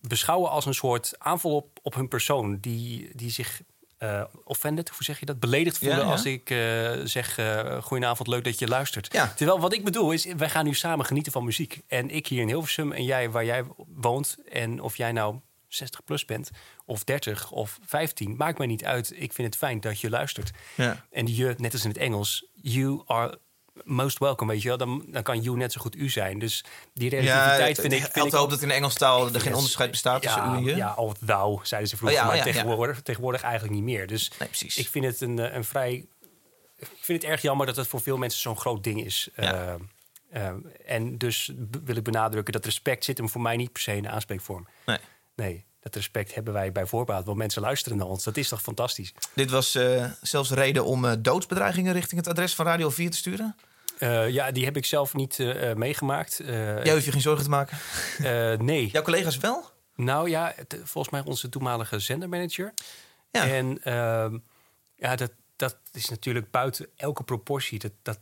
beschouwen als een soort aanval op, op hun persoon. Die, die zich eh offended, hoe zeg je dat? Beledigd voelen Ja, ja. als ik eh, zeg: eh Goedenavond, leuk dat je luistert. Ja. Terwijl wat ik bedoel is, wij gaan nu samen genieten van muziek. En ik hier in Hilversum en jij waar jij woont. En of jij nou 60 plus bent, of 30 of 15, maakt mij niet uit. Ik vind het fijn dat je luistert. Ja. En je, net als in het Engels, you are most welcome, weet je wel. Dan, dan kan you net zo goed u zijn. Dus die Ja, relativiteit het, vind ik... Vind ik ook dat in de Engelstaal er geen onderscheid bestaat tussen u en je. Ja, of thou, zeiden ze vroeger. Oh ja, maar oh tegenwoordig, tegenwoordig eigenlijk niet meer. Dus Nee, precies. ik vind het een, eh, een vrij... Ik vind het erg jammer dat het voor veel mensen zo'n groot ding is. Eh, eh, en dus wil ik benadrukken dat respect zit hem voor mij niet per se in de aanspreekvorm. Nee. Nee, dat respect hebben wij bij voorbaat. Want mensen luisteren naar ons. Dat is toch fantastisch? Dit was eh, zelfs reden om eh, doodsbedreigingen richting het adres van Radio 4 te sturen. Eh, ja, die heb ik zelf niet meegemaakt. Jij hoeft je geen zorgen te maken. nee. Jouw collega's wel? Nou ja, volgens mij onze toenmalige zendermanager. Ja. En ehm, ja, dat, dat is natuurlijk buiten elke proportie. Dat, dat,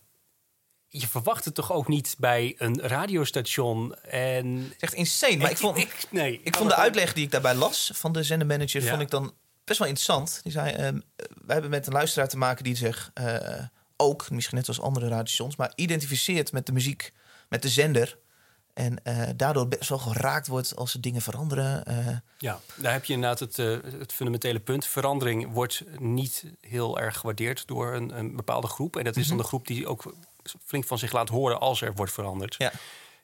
je verwacht het toch ook niet bij een radiostation. En echt insane. Maar ik, vond, ik, nee, vond de uitleg die ik daarbij las van de zendermanager... Ja. vond ik dan best wel interessant. Die zei, ehm, we hebben met een luisteraar te maken die zich eh, ook... misschien net als andere radiostations... maar identificeert met de muziek, met de zender... En eh, daardoor best wel geraakt wordt als er dingen veranderen. eh. Ja, daar heb je inderdaad het, het fundamentele punt. Verandering wordt niet heel erg gewaardeerd door een, een bepaalde groep. En dat is dan de groep die ook flink van zich laat horen als er wordt veranderd. ja.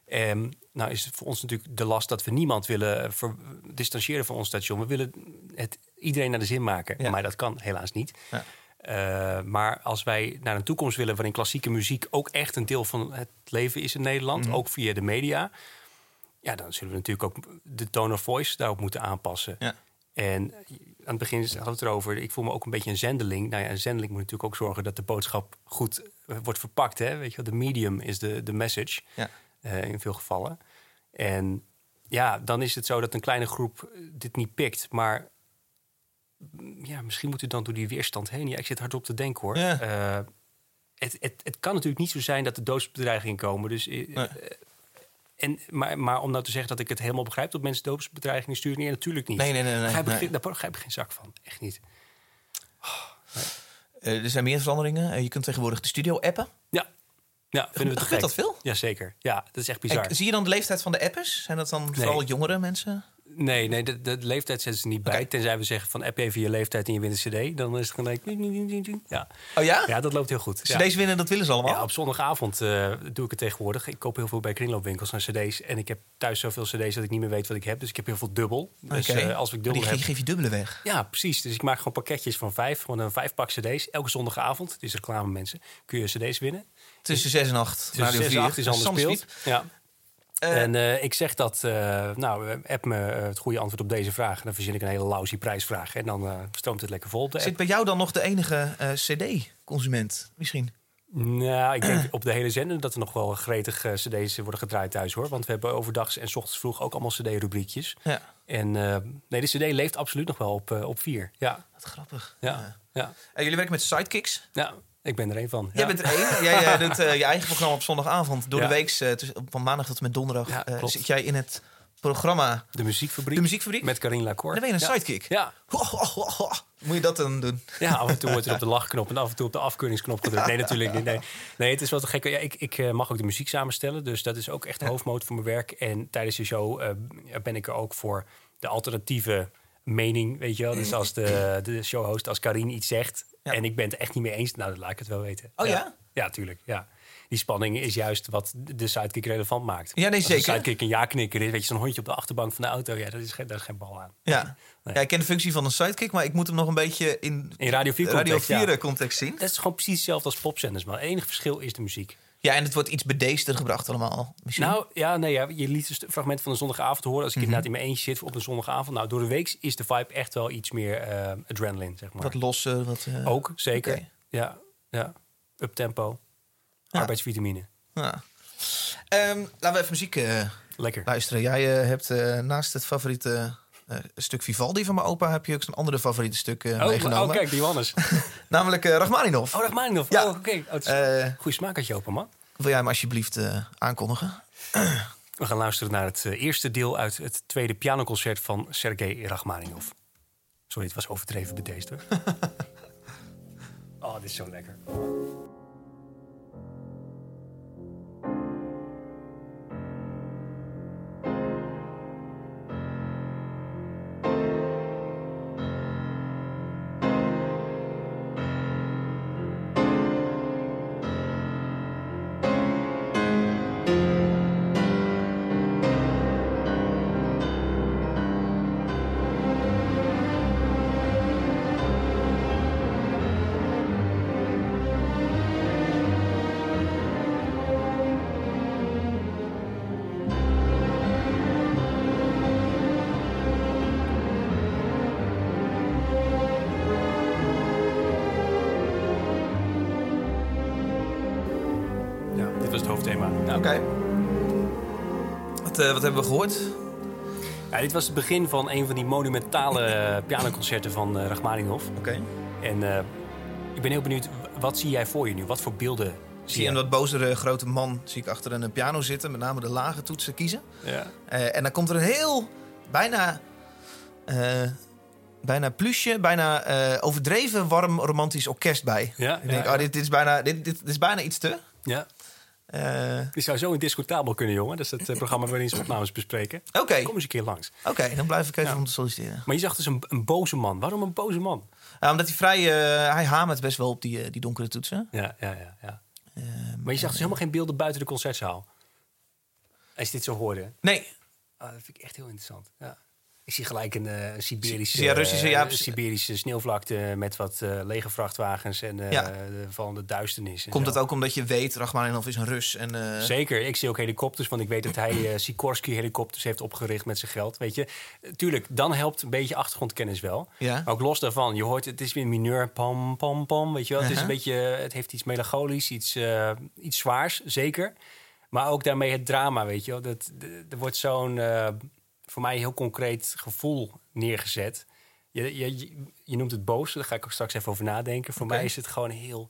En nou is het voor ons natuurlijk de last dat we niemand willen ver- distancieren van ons station. We willen het iedereen naar de zin maken. Ja. Maar dat kan helaas niet. Ja. Eh, maar als wij naar een toekomst willen waarin klassieke muziek ook echt een deel van het leven is in Nederland, Mhm. ook via de media, ja, dan zullen we natuurlijk ook de tone of voice daarop moeten aanpassen. Ja. En aan het begin hadden we het erover, ik voel me ook een beetje een zendeling. Nou ja, een zendeling moet natuurlijk ook zorgen dat de boodschap goed eh, wordt verpakt. Hè? Weet je wel, de medium is de, de message Ja. eh, in veel gevallen. En ja, dan is het zo dat een kleine groep eh, dit niet pikt. Maar ja, misschien moet u dan door die weerstand heen. Ja, ik zit hard op te denken hoor. Ja. Het, het, het kan natuurlijk niet zo zijn dat er doodsbedreigingen komen. Dus, Nee. En, maar, maar om nou te zeggen dat ik het helemaal begrijp dat mensen doodsbedreigingen sturen, nee, natuurlijk niet. Nee, nee, nee. Daar nee, begrijp ik nee. Daar begrijp ik geen zak van. Echt niet. Eh, er zijn meer veranderingen. Eh, je kunt tegenwoordig de studio appen. Ja, ja vinden we Gebeurt dat veel? Jazeker. Ja, dat is echt bizar. En zie je dan de leeftijd van de appers? Zijn dat dan vooral jongere mensen? Nee, nee de, de leeftijd zetten ze niet bij. Tenzij we zeggen van app even je leeftijd en je wint een cd. Dan is het gelijk... Ja, Oh ja? ja dat loopt heel goed. Ja. CD's winnen, dat willen ze allemaal? Ja, op zondagavond eh, doe ik het tegenwoordig. Ik koop heel veel bij kringloopwinkels aan cd's. En ik heb thuis zoveel cd's dat ik niet meer weet wat ik heb. Dus ik heb heel veel dubbel. Dus eh, als ik dubbel die heb... geef, geef je dubbele weg. Ja, precies. Dus ik maak gewoon pakketjes van vijf. Gewoon een vijf pak cd's. Elke zondagavond, het is reclame mensen, kun je cd's winnen. Tussen 6 en 8. Dus zes en acht is anders speelt. Ja. Eh, en eh, ik zeg dat, eh, nou, app me het goede antwoord op deze vraag. En dan verzin ik een hele lousy prijsvraag. En dan stroomt het lekker vol op de app. Zit bij jou dan nog de enige CD-consument? Misschien. Nou, ik denk op de hele zender dat er nog wel gretig cd's worden gedraaid thuis, hoor. Want we hebben overdags en 's ochtends vroeg ook allemaal cd-rubriekjes. Ja, En nee, de cd leeft absoluut nog wel op, op vier. Ja, wat grappig. ja, ja. Jullie werken met sidekicks. ja. Ik ben er één van. Jij bent er één. Jij eh, doet eh, je eigen programma op zondagavond. Door Ja. de week, eh, tussen- van maandag tot en met donderdag, Ja, eh, zit jij in het programma De muziekfabriek. De Muziekfabriek. Met Karin Lacour. Dan ben je een sidekick. Ja. Ho, ho, ho, ho. Moet je dat dan doen? Ja, af en toe wordt er op de lachknop en af en toe op de afkeuringsknop gedrukt. Nee, natuurlijk niet. Nee, nee het is wel te gek. Ja, ik ik eh, mag ook de muziek samenstellen, dus dat is ook echt de hoofdmoot van mijn werk. En tijdens de show eh, ben ik er ook voor de alternatieve mening, weet je wel. Dus als de, de showhost, als Karin iets zegt Ja. en ik ben het echt niet mee eens, nou, dan laat ik het wel weten. Oh ja? Ja, tuurlijk, ja. Die spanning is juist wat de sidekick relevant maakt. Ja, nee, Als zeker. sidekick een ja-knikker is, weet je, zo'n hondje op de achterbank van de auto, ja, dat is geen, daar is geen bal aan. Ja. Nee. ja, ik ken de functie van een sidekick, maar ik moet hem nog een beetje in, In Radio 4 Radio context, 4 ja. context zien. Dat is gewoon precies hetzelfde als popzenders, maar het enige verschil is de muziek. Ja, en het wordt iets bedeesder gebracht allemaal. Misschien. Nou ja, nee, ja, je liet een fragment van een zondagavond horen. Als ik Mhm. inderdaad in mijn eentje zit op een zondagavond. Nou, door de week is de vibe echt wel iets meer eh, adrenaline, zeg maar. wat losser. Wat, eh, Ook, zeker. Ja, ja. Uptempo. Arbeidsvitamine. ja. Ehm, laten we even muziek eh, Lekker. luisteren. Jij hebt naast het favoriete eh, stuk Vivaldi van mijn opa... heb je ook zo'n andere favoriete stuk eh, Oh, meegenomen. oh, kijk, die Johannes. Namelijk eh Rachmaninov. Oh, Rachmaninov. Ja. Oh, oké. Oh, is- Eh, Goeie smaak had je open, man. wil jij hem alsjeblieft aankondigen? We gaan luisteren naar het eerste deel uit het tweede pianoconcert van Sergei Rachmaninov. Sorry, het was overdreven bedeesd hoor. oh, dit is zo lekker. Wat, eh, wat hebben we gehoord? Ja, dit was het begin van een van die monumentale eh, pianoconcerten van eh Rachmaninoff. Oké. En ik ben heel benieuwd, wat zie jij voor je nu? Wat voor beelden zie je? een wat bozere grote man zie ik achter een piano zitten. Met name de lage toetsen kiezen. Ja. En dan komt er een heel, bijna, bijna plusje, bijna overdreven warm romantisch orkest bij. Ja, ik denk, ja, oh, dit, dit, is bijna, dit, dit is bijna iets te. ja. Je zou zo indiscutabel kunnen, jongen. Dat is het eh, programma waarin ze opnames bespreken. Oké, Kom eens een keer langs. oké, dan blijf ik even Ja. om te solliciteren. Maar je zag dus een, een boze man. Waarom een boze man? Ja, omdat hij vrij, eh, hij hamert best wel op die, die donkere toetsen. Ja, ja, ja. ja. Ehm, Maar je zag dus helemaal geen beelden buiten de concertzaal. Als je dit zo hoorde. Nee, Ah, dat vind ik echt heel interessant. Ja. Ik zie gelijk een, eh, Siberische, Ja, Russische, ja, eh. Siberische sneeuwvlakte met wat eh, lege vrachtwagens en Ja. de vallende duisternis. komt het ook omdat je weet, Rachmaninov is een Rus. En, Zeker, ik zie ook helikopters, want ik weet dat hij Sikorsky helikopters heeft opgericht met zijn geld. Weet je, tuurlijk, dan helpt een beetje achtergrondkennis wel. Ja. Maar ook los daarvan, je hoort het is weer mineur, pam, pam, pam. Weet je wel, het is een Uh-huh. beetje, het heeft iets melancholisch, iets, iets zwaars, zeker. Maar ook daarmee het drama, weet je wel. Dat, er wordt zo'n, voor mij heel concreet gevoel neergezet. je, je, je- noemt het boos, daar ga ik ook straks even over nadenken. Voor mij is het gewoon heel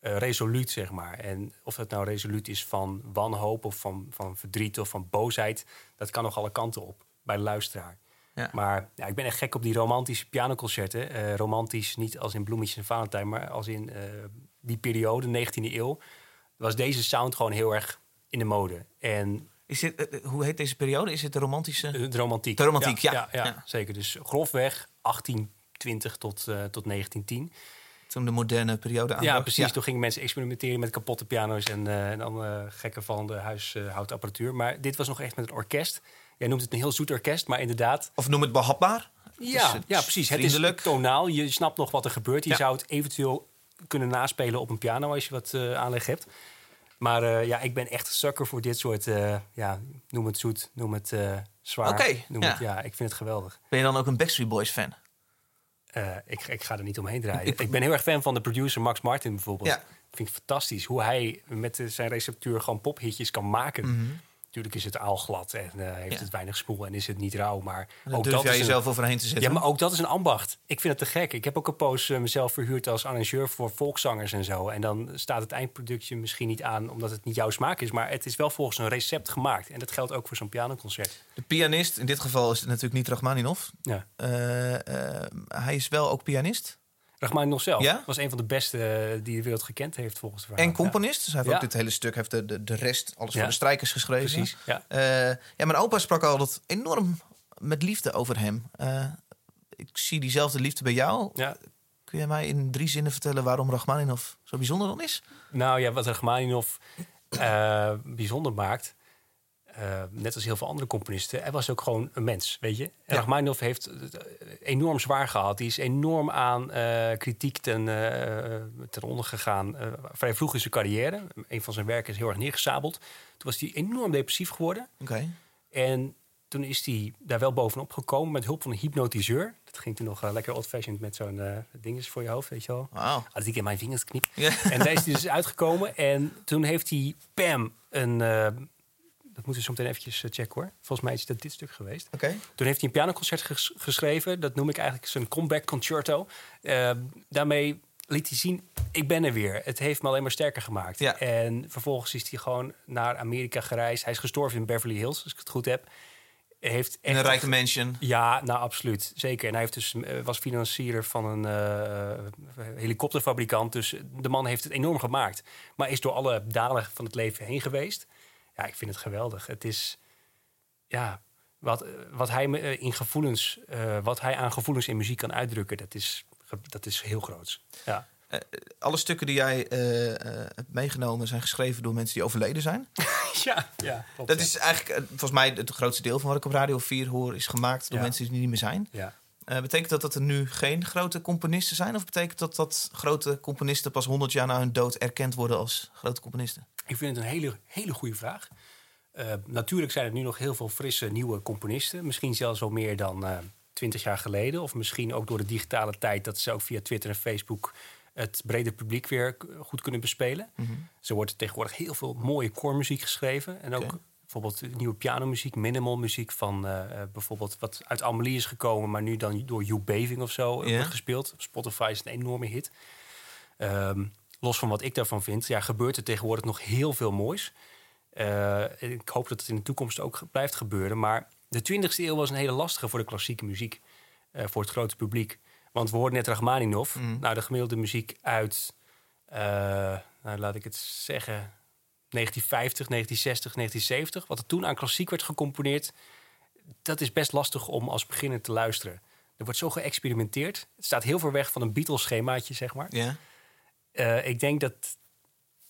eh, resoluut, zeg maar. En of het nou resoluut is van wanhoop of van, van verdriet of van boosheid... dat kan nog alle kanten op bij de luisteraar. Ja. Maar ja, ik ben echt gek op die romantische pianoconcerten. Eh, romantisch niet als in Bloemetjes en Valentijn, maar als in eh, die periode, 19e eeuw... was deze sound gewoon heel erg in de mode. En Is dit, eh, eh, hoe heet deze periode? Is het de romantische? eh, de romantiek. De romantiek, ja. Ja, Ja. zeker. Dus grofweg 1820 tot, tot 1910. Toen de moderne periode aanbrak? Ja, precies. Toen gingen mensen experimenteren met kapotte piano's en, eh, en dan eh, gekke vallende huishoudapparatuur. maar dit was nog echt met een orkest. Jij noemt het een heel zoet orkest, maar inderdaad... Of noem het behapbaar? Ja, het ja precies. Het is tonaal. Je snapt nog wat er gebeurt. Je zou het eventueel kunnen naspelen op een piano als je wat aanleg hebt. Maar eh, ja, ik ben echt een sucker voor dit soort... eh, ja, noem het zoet, noem het eh, zwaar. Oké, ja. Het, ja, ik vind het geweldig. Ben je dan ook een Backstreet Boys fan? Ik, ik ga er niet omheen draaien. Ik ben heel erg fan van de producer Max Martin bijvoorbeeld. Ja. Vind ik fantastisch hoe hij met zijn receptuur gewoon pophitjes kan maken. Natuurlijk is het aalglad en eh, heeft. Ja. het weinig spoel en is het niet rauw. Maar Dan ook durf dat jij is een- jezelf overheen te zetten. ja, maar ook dat is een ambacht. Ik vind het te gek. Ik heb ook een poos eh, mezelf verhuurd als arrangeur voor volkszangers en zo. En dan staat het eindproductje misschien niet aan omdat het niet jouw smaak is. Maar het is wel volgens een recept gemaakt. En dat geldt ook voor zo'n pianoconcert. De pianist, in dit geval is het natuurlijk niet Rachmaninov. Ja. Eh, hij is wel ook pianist Rachmaninoff zelf Ja? was een van de beste eh, die de wereld gekend heeft volgens verhaal. en componist. Dus hij heeft ook dit hele stuk, heeft de, de, de rest, alles voor de strijkers geschreven. Precies, ja. Eh, ja, mijn opa sprak altijd enorm met liefde over hem. Eh, ik zie diezelfde liefde bij jou. Ja. Kun je mij in drie zinnen vertellen waarom Rachmaninov zo bijzonder dan is? Nou ja, wat Rachmaninoff bijzonder maakt... eh, net als heel veel andere componisten, hij was ook gewoon een mens, weet je. En Ja. Rachmaninoff heeft het enorm zwaar gehad. Die is enorm aan eh, kritiek ten, eh, ten onder gegaan. eh, vrij vroeg in zijn carrière. Een van zijn werken is heel erg neergesabeld. Toen was hij enorm depressief geworden. Oké. En toen is hij daar wel bovenop gekomen met hulp van een hypnotiseur. Dat ging toen nog eh, lekker old-fashioned met zo'n eh dinges voor je hoofd, weet je wel. Wauw. Als ik in mijn vingers knip. Ja. En daar is hij dus uitgekomen. En toen heeft hij, Pam, een... dat moeten we zo meteen eventjes eh, checken hoor. Volgens mij is dat dit stuk geweest. Oké. Toen heeft hij een pianoconcert ges- geschreven. Dat noem ik eigenlijk zijn comeback concerto. Eh, daarmee liet hij zien, ik ben er weer. Het heeft me alleen maar sterker gemaakt. Ja. En vervolgens is hij gewoon naar Amerika gereisd. Hij is gestorven in Beverly Hills, als ik het goed heb. Heeft een rijke mansion. ja, nou absoluut. Zeker. En hij heeft dus, eh, was financier van een eh, helikopterfabrikant. Dus de man heeft het enorm gemaakt. Maar is door alle dalen van het leven heen geweest. Ja, ik vind het geweldig. Het is, ja, wat, eh, wat hij me, eh, in gevoelens, eh, wat hij aan gevoelens in muziek kan uitdrukken, dat is, dat is heel groot. Ja. Alle stukken die jij hebt meegenomen zijn geschreven door mensen die overleden zijn. ja, ja. klopt, Dat ja. is eigenlijk, volgens mij, het grootste deel van wat ik op Radio 4 hoor, is gemaakt door Ja. mensen die niet meer zijn. Ja. Eh, betekent dat dat er nu geen grote componisten zijn? Of betekent dat dat grote componisten pas 100 jaar na hun dood erkend worden als grote componisten? Ik vind het een hele, hele goede vraag. Eh, natuurlijk zijn er nu nog heel veel frisse nieuwe componisten. Misschien zelfs wel meer dan eh, twintig jaar geleden. Of misschien ook door de digitale tijd dat ze ook via Twitter en Facebook het brede publiek weer goed kunnen bespelen. Zo wordt er tegenwoordig heel veel mooie koormuziek geschreven. En ook. Bijvoorbeeld nieuwe pianomuziek, minimal muziek van eh, eh, bijvoorbeeld wat uit Amelie is gekomen, maar nu dan door Hugh Beving of zo eh, wordt gespeeld. Spotify is een enorme hit. Ehm, los van wat ik daarvan vind, ja, gebeurt er tegenwoordig nog heel veel moois. Ik hoop dat het in de toekomst ook blijft gebeuren. Maar de 20e eeuw was een hele lastige voor de klassieke muziek. voor het grote publiek. Want we hoorden net Rachmaninoff. Nou, de gemiddelde muziek uit, nou, laat ik het zeggen, 1950, 1960, 1970. Wat er toen aan klassiek werd gecomponeerd. Dat is best lastig om als beginner te luisteren. Er wordt zo geëxperimenteerd. Het staat heel ver weg van een Beatles-schemaatje, zeg maar. Ja. Eh, ik denk dat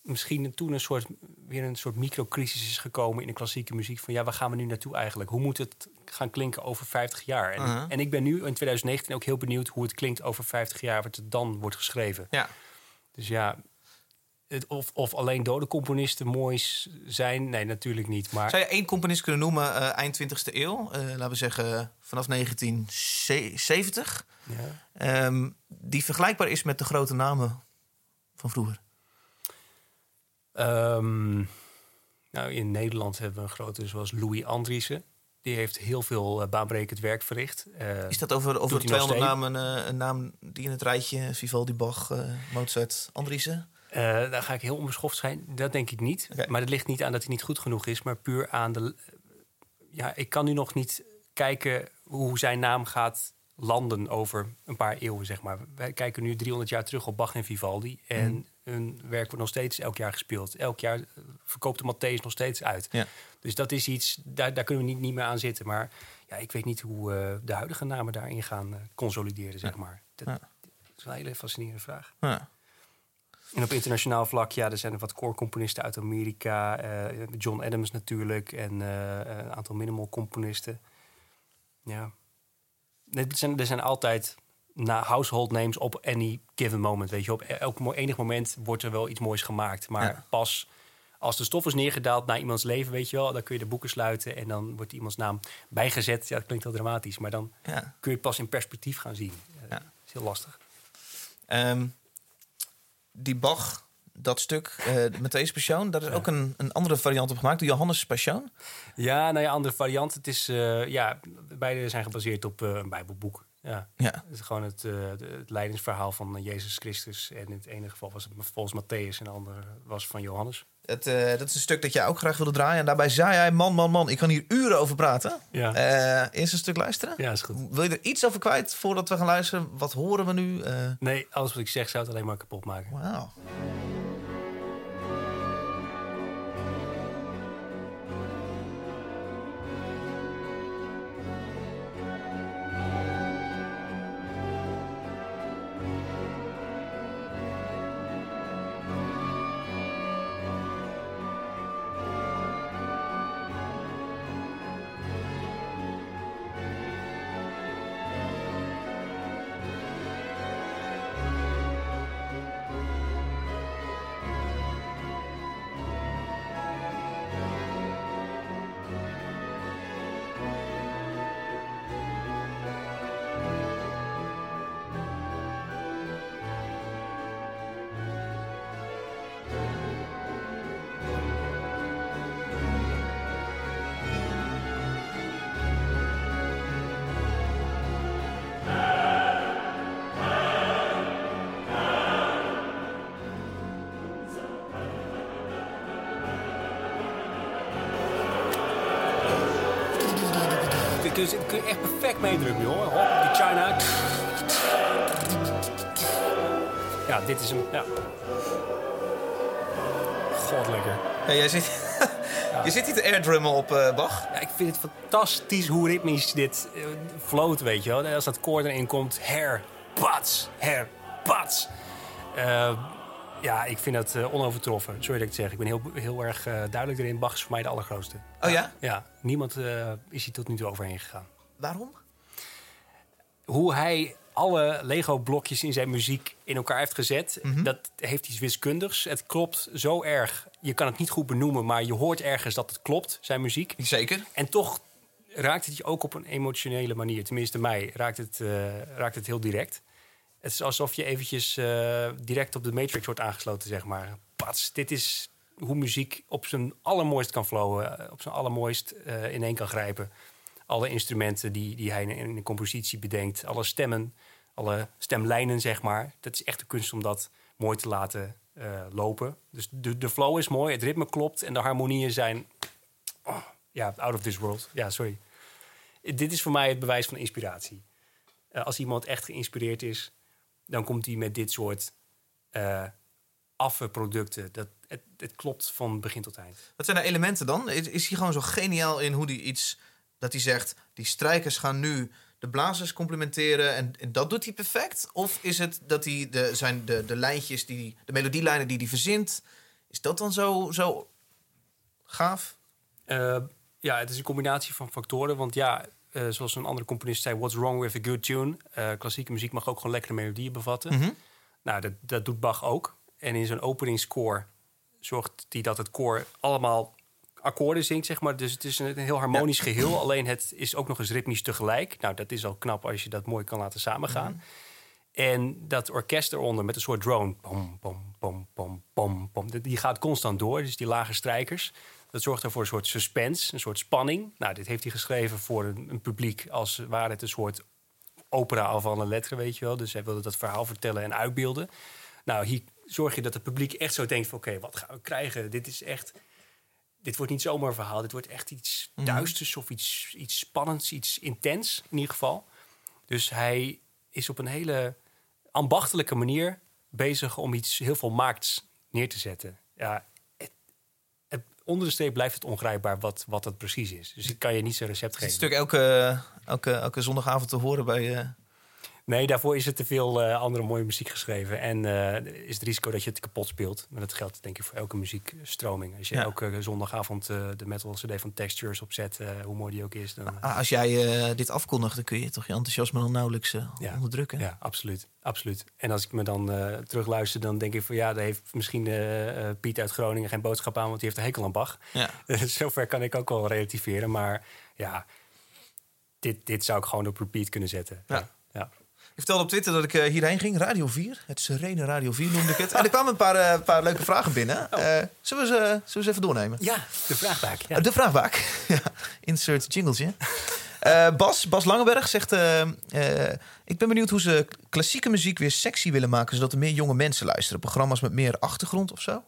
misschien toen een soort, weer een soort microcrisis is gekomen in de klassieke muziek. Van ja, waar gaan we nu naartoe eigenlijk? Hoe moet het gaan klinken over 50 jaar? En, Uh-huh. en ik ben nu in 2019 ook heel benieuwd hoe het klinkt over 50 jaar, wat er dan wordt geschreven. ja. Dus ja, het, of, of alleen dode componisten mooi s- zijn, nee, natuurlijk niet. Maar Zou je één componist kunnen noemen eh, eind 20e eeuw? Eh, laten we zeggen vanaf 1970. ja. ehm, die vergelijkbaar is met de grote namen van vroeger. Ehm, nou, in Nederland hebben we een grote zoals Louis Andriessen. Die heeft heel veel eh, baanbrekend werk verricht. Is dat over, over Doet hij nog 200 namen een naam die in het rijtje Vivaldi, Bach, Mozart, Andriessen? Eh, daar ga ik heel onbeschoft zijn. Dat denk ik niet. Maar dat ligt niet aan dat hij niet goed genoeg is, maar puur aan de. Ja, ik kan nu nog niet kijken hoe zijn naam gaat landen over een paar eeuwen, zeg maar. Wij kijken nu 300 jaar terug op Bach en Vivaldi. En Mhm. hun werk wordt nog steeds elk jaar gespeeld. Elk jaar eh, verkoopt de Matthäus nog steeds uit. Ja. Dus dat is iets, daar, daar kunnen we niet, niet meer aan zitten. Maar ja, ik weet niet hoe eh, de huidige namen daarin gaan consolideren, zeg maar. Dat, Ja. dat is een hele fascinerende vraag. Ja. En op internationaal vlak, ja, er zijn er wat core-componisten uit Amerika. eh, John Adams natuurlijk. En eh, een aantal minimal-componisten. Ja. Er zijn, er zijn altijd na household names op any given moment. Weet je, op elk mo- enig moment wordt er wel iets moois gemaakt. Maar Ja. pas als de stof is neergedaald naar iemands leven, weet je wel, dan kun je de boeken sluiten en dan wordt iemands naam bijgezet. Ja, dat klinkt heel dramatisch, maar dan Ja. kun je het pas in perspectief gaan zien. Ja. Dat is heel lastig. Ehm, die Bach, dat stuk eh met deze persoon, daar is ook een, een andere variant op gemaakt, de Johannes Passion. Ja, nou ja, andere variant. Het is, eh, ja, beide zijn gebaseerd op eh, een Bijbelboek. Ja. Ja. Het is gewoon het, eh, het leidensverhaal van eh, Jezus Christus. En in het ene geval was het volgens Matthäus en de andere was van Johannes. Het, eh, dat is een stuk dat jij ook graag wilde draaien. En daarbij zei hij, man, man, man, ik kan hier uren over praten. Ja, Eh eerst een stuk luisteren. ja is goed. Wil je er iets over kwijt voordat we gaan luisteren? Wat horen we nu? Eh, Nee, alles wat ik zeg zou het alleen maar kapot maken. Wauw. Ja, dit is hem. Ja. God, lekker. Ja, jij zit, je zit hier te airdrummen op eh, Bach. Ja, ik vind het fantastisch hoe ritmisch dit eh, float, weet je wel. Als dat koord erin komt, her, pats, her, pats. Eh, ja, ik vind dat onovertroffen. Sorry dat ik het zeg. Ik ben heel, heel erg duidelijk erin. Bach is voor mij de allergrootste. Oh ja? Ja, niemand is hier tot nu toe overheen gegaan. Waarom? Hoe hij alle Lego-blokjes in zijn muziek in elkaar heeft gezet, dat heeft iets wiskundigs. Het klopt zo erg. Je kan het niet goed benoemen, maar je hoort ergens dat het klopt, zijn muziek. Zeker. En toch raakt het je ook op een emotionele manier. Tenminste, mij raakt het, eh, raakt het heel direct. Het is alsof je eventjes eh, direct op de Matrix wordt aangesloten, zeg maar. Pats, dit is hoe muziek op zijn allermooist kan flowen. eh, Op zijn allermooist eh in één kan grijpen. Alle instrumenten die, die hij in, een compositie bedenkt. Alle stemmen, alle stemlijnen, zeg maar. Dat is echt de kunst om dat mooi te laten eh, lopen. Dus de, de flow is mooi, het ritme klopt... en de harmonieën zijn oh, ja, out of this world. Ja, sorry. Dit is voor mij het bewijs van inspiratie. Eh, als iemand echt geïnspireerd is, dan komt hij met dit soort eh affe producten. Dat, het, het klopt van begin tot eind. Wat zijn de elementen dan? Is, is hij gewoon zo geniaal in hoe hij iets... Dat hij zegt, die strijkers gaan nu de blazers complementeren en, en dat doet hij perfect? Of is het dat hij de, zijn de, de lijntjes, die, de melodielijnen die hij verzint... Is dat dan zo, zo gaaf? Eh, ja, het is een combinatie van factoren. Want ja, eh, zoals een andere componist zei... what's wrong with a good tune? Eh, klassieke muziek mag ook gewoon lekkere melodieën bevatten. Mhm. Nou, dat, dat doet Bach ook. En in zijn openingsscore zorgt hij dat het koor allemaal akkoorden zingt, zeg maar. Dus het is een, heel harmonisch geheel. Alleen het is ook nog eens ritmisch tegelijk. Nou, dat is al knap als je dat mooi kan laten samengaan. En dat orkest eronder met een soort drone. Bom, bom, bom, bom, bom, bom. Die gaat constant door. Dus die lage strijkers. Dat zorgt dan voor een soort suspense, een soort spanning. Nou, dit heeft hij geschreven voor een, een publiek als ware het een soort opera al van een letter, weet je wel. Dus hij wilde dat verhaal vertellen en uitbeelden. Nou, hier zorg je dat het publiek echt zo denkt van... oké, wat gaan we krijgen? Dit is echt... Dit wordt niet zomaar een verhaal. Dit wordt echt iets duisters of iets, iets spannends, iets intens in ieder geval. Dus hij is op een hele ambachtelijke manier bezig om iets heel veel maakts neer te zetten. Ja, het, het- onder de streep blijft het ongrijpbaar wat, wat dat precies is. Dus ik kan je niet zo'n recept Het is geven. natuurlijk elke, elke, elke zondagavond te horen bij... eh, Nee, daarvoor is er te veel eh, andere mooie muziek geschreven. En eh, is het risico dat je het kapot speelt. Maar dat geldt denk ik voor elke muziekstroming. Als je Ja. elke zondagavond eh, de metal CD van Textures opzet, hoe mooi die ook is, dan... ah, als jij dit afkondigt, dan kun je toch je enthousiasme dan nauwelijks Ja. onderdrukken. Ja, absoluut, absoluut. En als ik me dan terugluister, dan denk ik van ja, daar heeft misschien Piet uit Groningen geen boodschap aan, want die heeft een hekel aan Bach. Ja. Zover kan ik ook wel relativeren, maar ja, dit, dit zou ik gewoon op repeat kunnen zetten. Ja. ja. Ik vertelde op Twitter dat ik eh, hierheen ging. Radio 4. Het serene Radio 4 noemde ik het. En er kwamen een paar, eh, paar leuke vragen binnen. Eh, zullen, we ze, zullen we ze even doornemen? Ja, de vraagbaak. Ja. De vraagbaak. insert jingletje. Bas, Bas Langeberg zegt... ik ben benieuwd hoe ze klassieke muziek weer sexy willen maken... zodat er meer jonge mensen luisteren. Programma's met meer achtergrond of zo. Hebben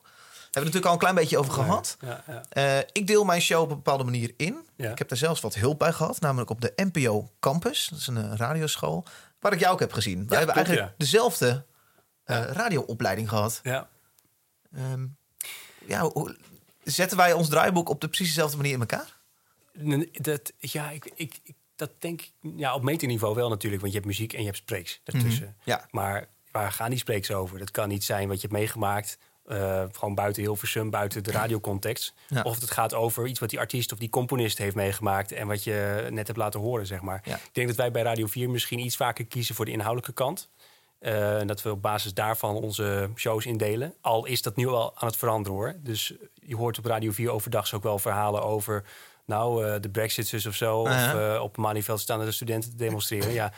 we het natuurlijk al een klein beetje over gehad. Ja, ja. Ik deel mijn show op een bepaalde manier in. Ik heb daar zelfs wat hulp bij gehad. Namelijk op de NPO Campus. Dat is een radioschool. Waar ik jou ook heb gezien. Wij hebben klopt, eigenlijk dezelfde eh, radioopleiding gehad. ja. Ehm, ja, hoe- zetten wij ons draaiboek op de precies dezelfde manier in elkaar? Dat, ja, ik, ik, ik- dat denk ik ja, op meterniveau wel natuurlijk. Want je hebt muziek en je hebt spreeks daartussen. Ja. Maar waar gaan die spreeks over? Dat kan niet zijn wat je hebt meegemaakt. Eh, gewoon buiten Hilversum, buiten de radiocontext. Ja. Of het gaat over iets wat die artiest of die componist heeft meegemaakt... en wat je net hebt laten horen, zeg maar. Ja. Ik denk dat wij bij Radio 4 misschien iets vaker kiezen voor de inhoudelijke kant. Eh, en dat we op basis daarvan onze shows indelen. Al is dat nu al aan het veranderen hoor. Dus je hoort op Radio 4 overdag ook wel verhalen over... nou, eh, de brexiters of zo. Ja. Of op manifest staan de studenten te demonstreren. ja,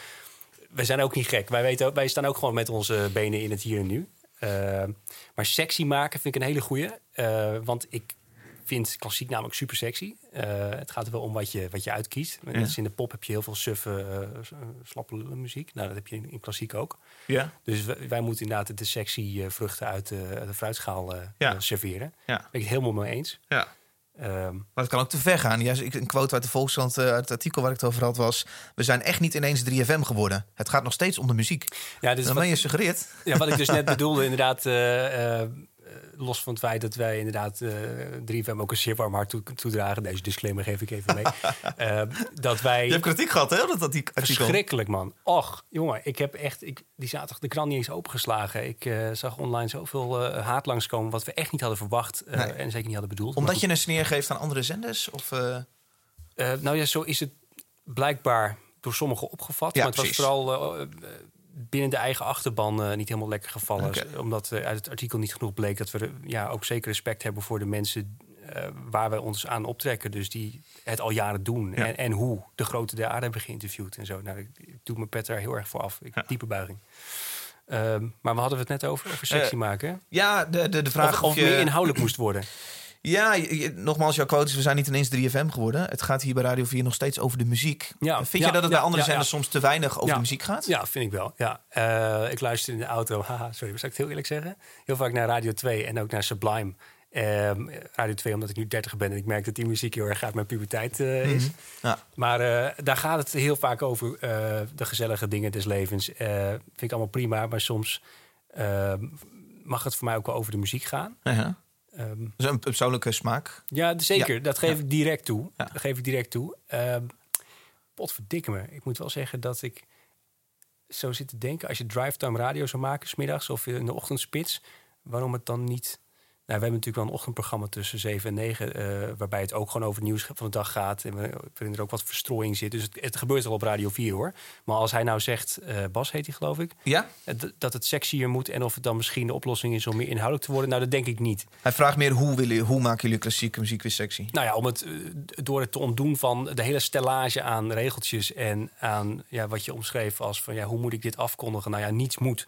wij zijn ook niet gek. Wij, weten, wij staan ook gewoon met onze benen in het hier en nu. Eh, maar sexy maken vind ik een hele goeie. Eh, want ik vind klassiek namelijk super sexy. Eh, het gaat er wel om wat je, wat je uitkiest. Net als in de pop heb je heel veel suffe, slappe muziek. Nou, dat heb je in, in klassiek ook. Ja. Dus wij, wij moeten inderdaad de sexy vruchten uit de, uit de fruitschaal Ja. serveren. Ja. Ben ik het helemaal mee eens. ja. Ehm, Maar het kan ook te ver gaan. Ja, een quote uit de Volkskrant, eh, uit het artikel waar ik het over had, was... We zijn echt niet ineens 3FM geworden. Het gaat nog steeds om de muziek. ja, dus Dan wat, ben je suggereert. ja, wat ik dus net bedoelde, inderdaad... eh, eh, los van het feit dat wij inderdaad eh 3FM ook een zeer warm hart toe- toedragen. Deze disclaimer geef ik even mee. Eh, dat wij... Je hebt kritiek gehad, hè? Dat, dat die artikel. Verschrikkelijk, man. Och, jongen, ik heb echt... Ik, die zaterdag de krant niet eens opengeslagen. Ik eh, zag online zoveel eh, haat langskomen... wat we echt niet hadden verwacht eh, Nee. en zeker niet hadden bedoeld. Omdat je een sneer geeft aan andere zenders? Of, eh, Eh, nou ja, zo is het blijkbaar door sommigen opgevat. Ja, maar het precies. was vooral eh, eh, binnen de eigen achterban eh, niet helemaal lekker gevallen. Omdat eh, uit het artikel niet genoeg bleek dat we ja, ook zeker respect hebben voor de mensen eh, waar wij ons aan optrekken. Dus die het al jaren doen. Ja. En, en hoe de grote der aarde hebben geïnterviewd en zo. Nou, ik, ik doe mijn pet daar heel erg voor af. Ik, Diepe buiging. Ehm, maar we hadden we het net over, over sexy maken. ja, de, de, de vraag Of, of, of je... meer inhoudelijk moest worden. Ja, je- je- nogmaals, jouw quote is... We zijn niet ineens 3FM geworden. Het gaat hier bij Radio 4 nog steeds over de muziek. Ja, Vind je dat het bij andere zenders soms te weinig over de muziek gaat? Ja, vind ik wel. Ja. Eh, ik luister in de auto, haha, sorry, maar zal ik het heel eerlijk zeggen? Heel vaak naar Radio 2 en ook naar Sublime. Ehm, Radio 2 omdat ik nu 30 ben en ik merk dat die muziek heel erg uit mijn puberteit eh, is. Mhm. Ja. Maar eh, daar gaat het heel vaak over de gezellige dingen des levens. Vind ik allemaal prima, maar soms ehm, mag het voor mij ook wel over de muziek gaan. Dus een persoonlijke smaak. ja, zeker. Ja. Dat geef Ja. ik direct toe. Ja. Dat geef ik direct toe. Ehm potverdikke me. Ik moet wel zeggen dat ik zo zit te denken... als je drive-time radio zou maken, smiddags of in de ochtendspits... waarom het dan niet... Nou, we hebben natuurlijk wel een ochtendprogramma tussen 7 en 9... eh, waarbij het ook gewoon over het nieuws van de dag gaat... en waarin er ook wat verstrooiing zit. Dus het, het gebeurt al op Radio 4, hoor. Maar als hij nou zegt... eh, Bas heet hij, geloof ik... Ja? eh, dat het sexier moet... en of het dan misschien de oplossing is om meer inhoudelijk te worden... nou, dat denk ik niet. Hij vraagt meer hoe, willen, hoe maken jullie klassieke muziek weer sexy? Nou ja, om het door het te ontdoen van de hele stellage aan regeltjes en aan ja, wat je omschreef als van ja, hoe moet ik dit afkondigen? Nou ja, niets moet.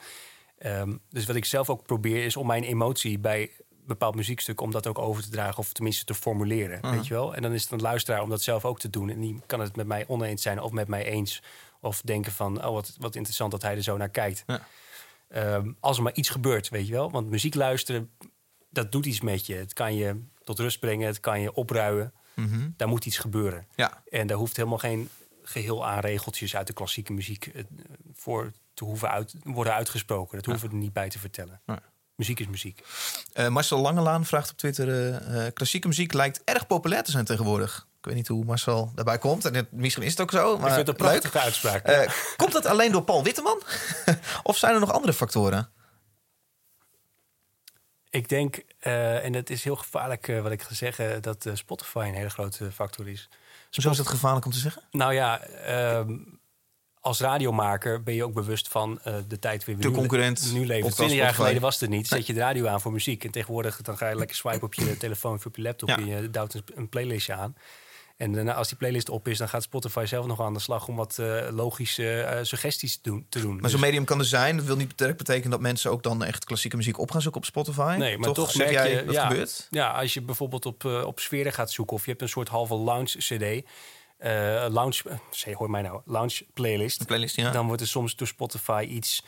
Ehm, dus wat ik zelf ook probeer is om mijn emotie bij bepaald muziekstuk om dat ook over te dragen of tenminste te formuleren, weet je wel? En dan is het een luisteraar om dat zelf ook te doen. En die kan het met mij oneens zijn of met mij eens. Of denken van, oh wat, wat interessant dat hij er zo naar kijkt. Ja. Ehm, als er maar iets gebeurt, weet je wel? Want muziek luisteren, dat doet iets met je. Het kan je tot rust brengen, het kan je opruien. Mhm. Daar moet iets gebeuren. Ja. En daar hoeft helemaal geen geheel aan regeltjes uit de klassieke muziek eh, voor te hoeven uit, worden uitgesproken. Dat hoeven we er niet bij te vertellen. Muziek is muziek. Eh, Marcel Langelaan vraagt op Twitter... eh, eh, klassieke muziek lijkt erg populair te zijn tegenwoordig. Ik weet niet hoe Marcel daarbij komt. En het, misschien is het ook zo, maar ik vind het een leuk. prachtige uitspraak. Komt dat alleen door Paul Witteman? of zijn er nog andere factoren? Ik denk, en het is heel gevaarlijk wat ik ga zeggen, dat Spotify een hele grote factor is. Zo is het gevaarlijk om te zeggen? Nou ja, ehm, als radiomaker ben je ook bewust van eh, de tijd weer De nu, concurrent, nu leven. Twintig jaar geleden was het niet. Zet je de radio aan voor muziek. En tegenwoordig dan ga je lekker swipen op je telefoon of op je laptop. Ja. En je duwt een, een playlistje aan. En daarna, als die playlist op is, dan gaat Spotify zelf nog aan de slag om wat eh, logische eh, suggesties te doen. Te doen. Maar Dus- zo'n medium kan er zijn. Dat wil niet direct betekenen dat mensen ook dan echt klassieke muziek op gaan zoeken op Spotify. Nee, maar toch, zeg merk jij je, dat ja, gebeurt. Ja, als je bijvoorbeeld op, op sferen gaat zoeken of je hebt een soort halve lounge CD, eh lounge, eh, zeg, hoor mij nou, lounge playlist. Playlist, ja. Dan wordt er soms door Spotify iets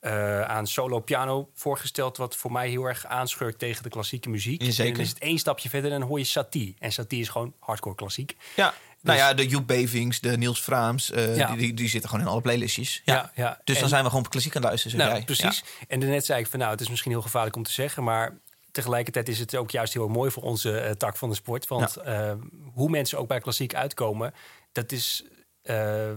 eh, aan solo piano voorgesteld, wat voor mij heel erg aanschurkt tegen de klassieke muziek. Zeker. En dan is het één stapje verder en dan hoor je Satie. En Satie is gewoon hardcore klassiek. ja. Nou Dus- ja, de Joep Bevings, de Niels Fraams, Ja. die, die, die zitten gewoon in alle playlistjes. Ja. Ja, ja. Dus dan zijn we gewoon klassiek aan het luisteren, zeg Nou, jij. precies. En daarnet zei ik van, nou, het is misschien heel gevaarlijk om te zeggen, maar tegelijkertijd is het ook juist heel mooi voor onze eh, tak van de sport. Want eh, hoe mensen ook bij klassiek uitkomen, dat is eh,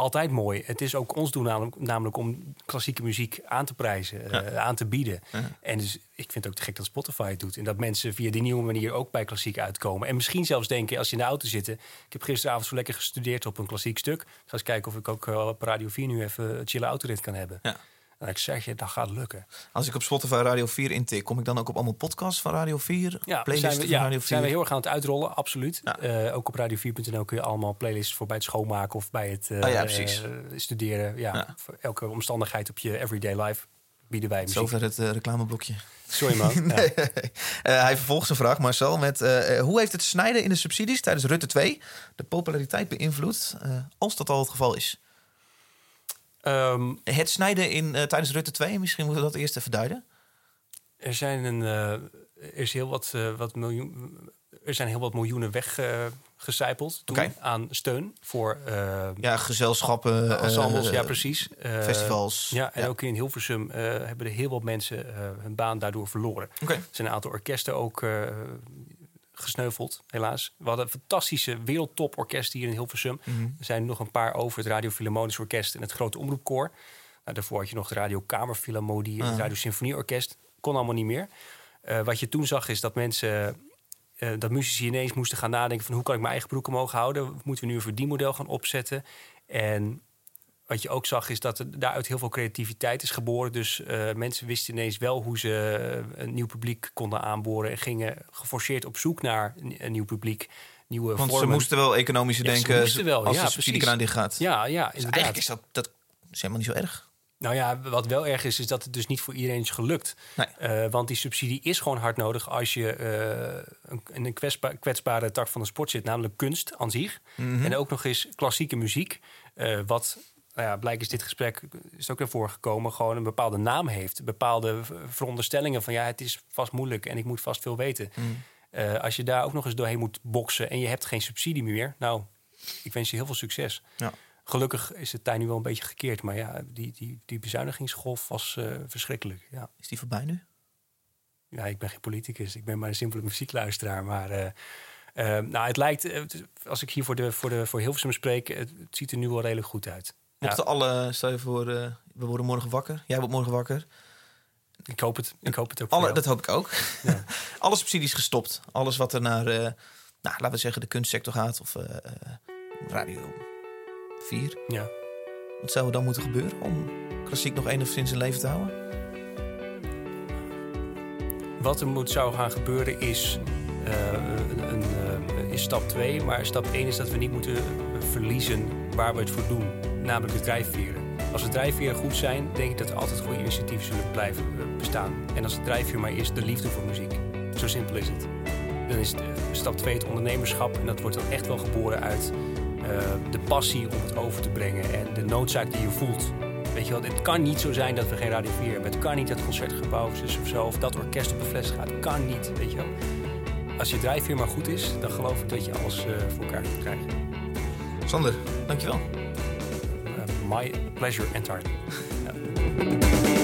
altijd mooi. Het is ook ons doen namelijk, namelijk om klassieke muziek aan te prijzen, eh, aan te bieden. En dus ik vind het ook te gek dat Spotify het doet. En dat mensen via die nieuwe manier ook bij klassiek uitkomen. En misschien zelfs denken, als je in de auto zit. Ik heb gisteravond zo lekker gestudeerd op een klassiek stuk. Ik ga eens kijken of ik ook op Radio 4 nu even een chille autorit kan hebben. Ja. En ik zeg je, dat gaat lukken. Als ik op Spotify Radio 4 intik, kom ik dan ook op allemaal podcasts van Radio 4? Ja, Playlisten zijn we, ja, Radio 4? zijn we heel erg aan het uitrollen, absoluut. Ja. Eh, ook op radio4.nl kun je allemaal playlists voor bij het schoonmaken of bij het eh, Oh ja, precies. eh, studeren. Ja. Voor elke omstandigheid op je everyday life bieden wij muziek. Zover het eh, reclameblokje. Sorry man. Ja. Eh, hij vervolgt zijn vraag, Marcel, met... eh, eh, hoe heeft het snijden in de subsidies tijdens Rutte 2 de populariteit beïnvloed, eh, als dat al het geval is? Ehm, Het snijden in, eh, tijdens Rutte 2, misschien moeten we dat eerst even duiden. er zijn een, eh, er is heel wat, eh, wat miljoen, er zijn heel wat miljoenen weggecijpeld toen aan steun voor Ja, gezelschappen, ensembles. ja, precies. Festivals. Ja, en ook in Hilversum hebben er heel wat mensen hun baan daardoor verloren. Er zijn een aantal orkesten ook gesneuveld, helaas. We hadden fantastische wereldtoporkesten hier in Hilversum. Mhm. Er zijn nog een paar over, het Radio Philharmonisch Orkest en het Grote Omroepkoor. Nou, daarvoor had je nog de Radio Kamerfilharmonie en het Ah. Radio Symfonieorkest. Kon allemaal niet meer. Eh, wat je toen zag is dat mensen... eh, dat muzici ineens moesten gaan nadenken van hoe kan ik mijn eigen broek omhoog houden? Moeten we nu een verdienmodel gaan opzetten? En wat je ook zag is dat er daaruit heel veel creativiteit is geboren. Dus eh, mensen wisten ineens wel hoe ze eh, een nieuw publiek konden aanboren... en gingen geforceerd op zoek naar een, nieuw publiek, nieuwe Want vormen. ze moesten wel economisch Ja, ze denken moesten wel, als ja, de subsidiekraan dicht gaat. Ja, ja, Dus eigenlijk is dat, dat is helemaal niet zo erg. Nou ja, wat wel erg is, is dat het dus niet voor iedereen is gelukt. Nee. Eh, want die subsidie is gewoon hard nodig als je eh, een, in een kwetsba- kwetsbare tak van de sport zit, namelijk kunst aan zich. Mhm. En ook nog eens klassieke muziek, eh, wat. Nou ja, blijkbaar is dit gesprek is ook naar voren gekomen, gewoon een bepaalde naam heeft. Bepaalde veronderstellingen van ja, het is vast moeilijk en ik moet vast veel weten. Mhm. Eh, als je daar ook nog eens doorheen moet boksen en je hebt geen subsidie meer, nou, ik wens je heel veel succes. Ja. Gelukkig is het tij nu wel een beetje gekeerd. Maar ja, die, die, die bezuinigingsgolf was eh, verschrikkelijk. Ja. Is die voorbij nu? ja, ik ben geen politicus. Ik ben maar een simpele muziekluisteraar. Maar eh, nou, het lijkt, als ik hier voor, de, voor, de, voor Hilversum spreek... Het, het ziet er nu wel redelijk goed uit. Ja, Mochten alle, stel je voor, eh, we worden morgen wakker. Jij wordt morgen wakker. ik hoop het. Ik hoop het ook Alle, dat hoop ik ook. Ja. Alle subsidies gestopt. Alles wat er naar, eh, nou, laten we zeggen, de kunstsector gaat. Of eh, Radio 4. Ja. Wat zou er dan moeten gebeuren om klassiek nog enigszins in leven te houden? Wat er moet zou gaan gebeuren is, een, is stap 2. Maar stap 1 is dat we niet moeten verliezen waar we het voor doen. Namelijk de drijfveren. Als de drijfveren goed zijn, denk ik dat er altijd goede initiatieven zullen blijven eh, bestaan. En als de drijfveer maar is de liefde voor muziek. Zo simpel is het. Dan is eh, stap 2 het ondernemerschap. En dat wordt dan echt wel geboren uit eh, de passie om het over te brengen. En de noodzaak die je voelt. Weet je wel, het kan niet zo zijn dat we geen Radio 4 hebben. Het kan niet dat concertgebouw is of zo. Of dat orkest op een fles gaat. Het kan niet, weet je wel. Als je drijfveer maar goed is, dan geloof ik dat je alles voor elkaar kunt krijgen. Sander, dankjewel. My pleasure entirely.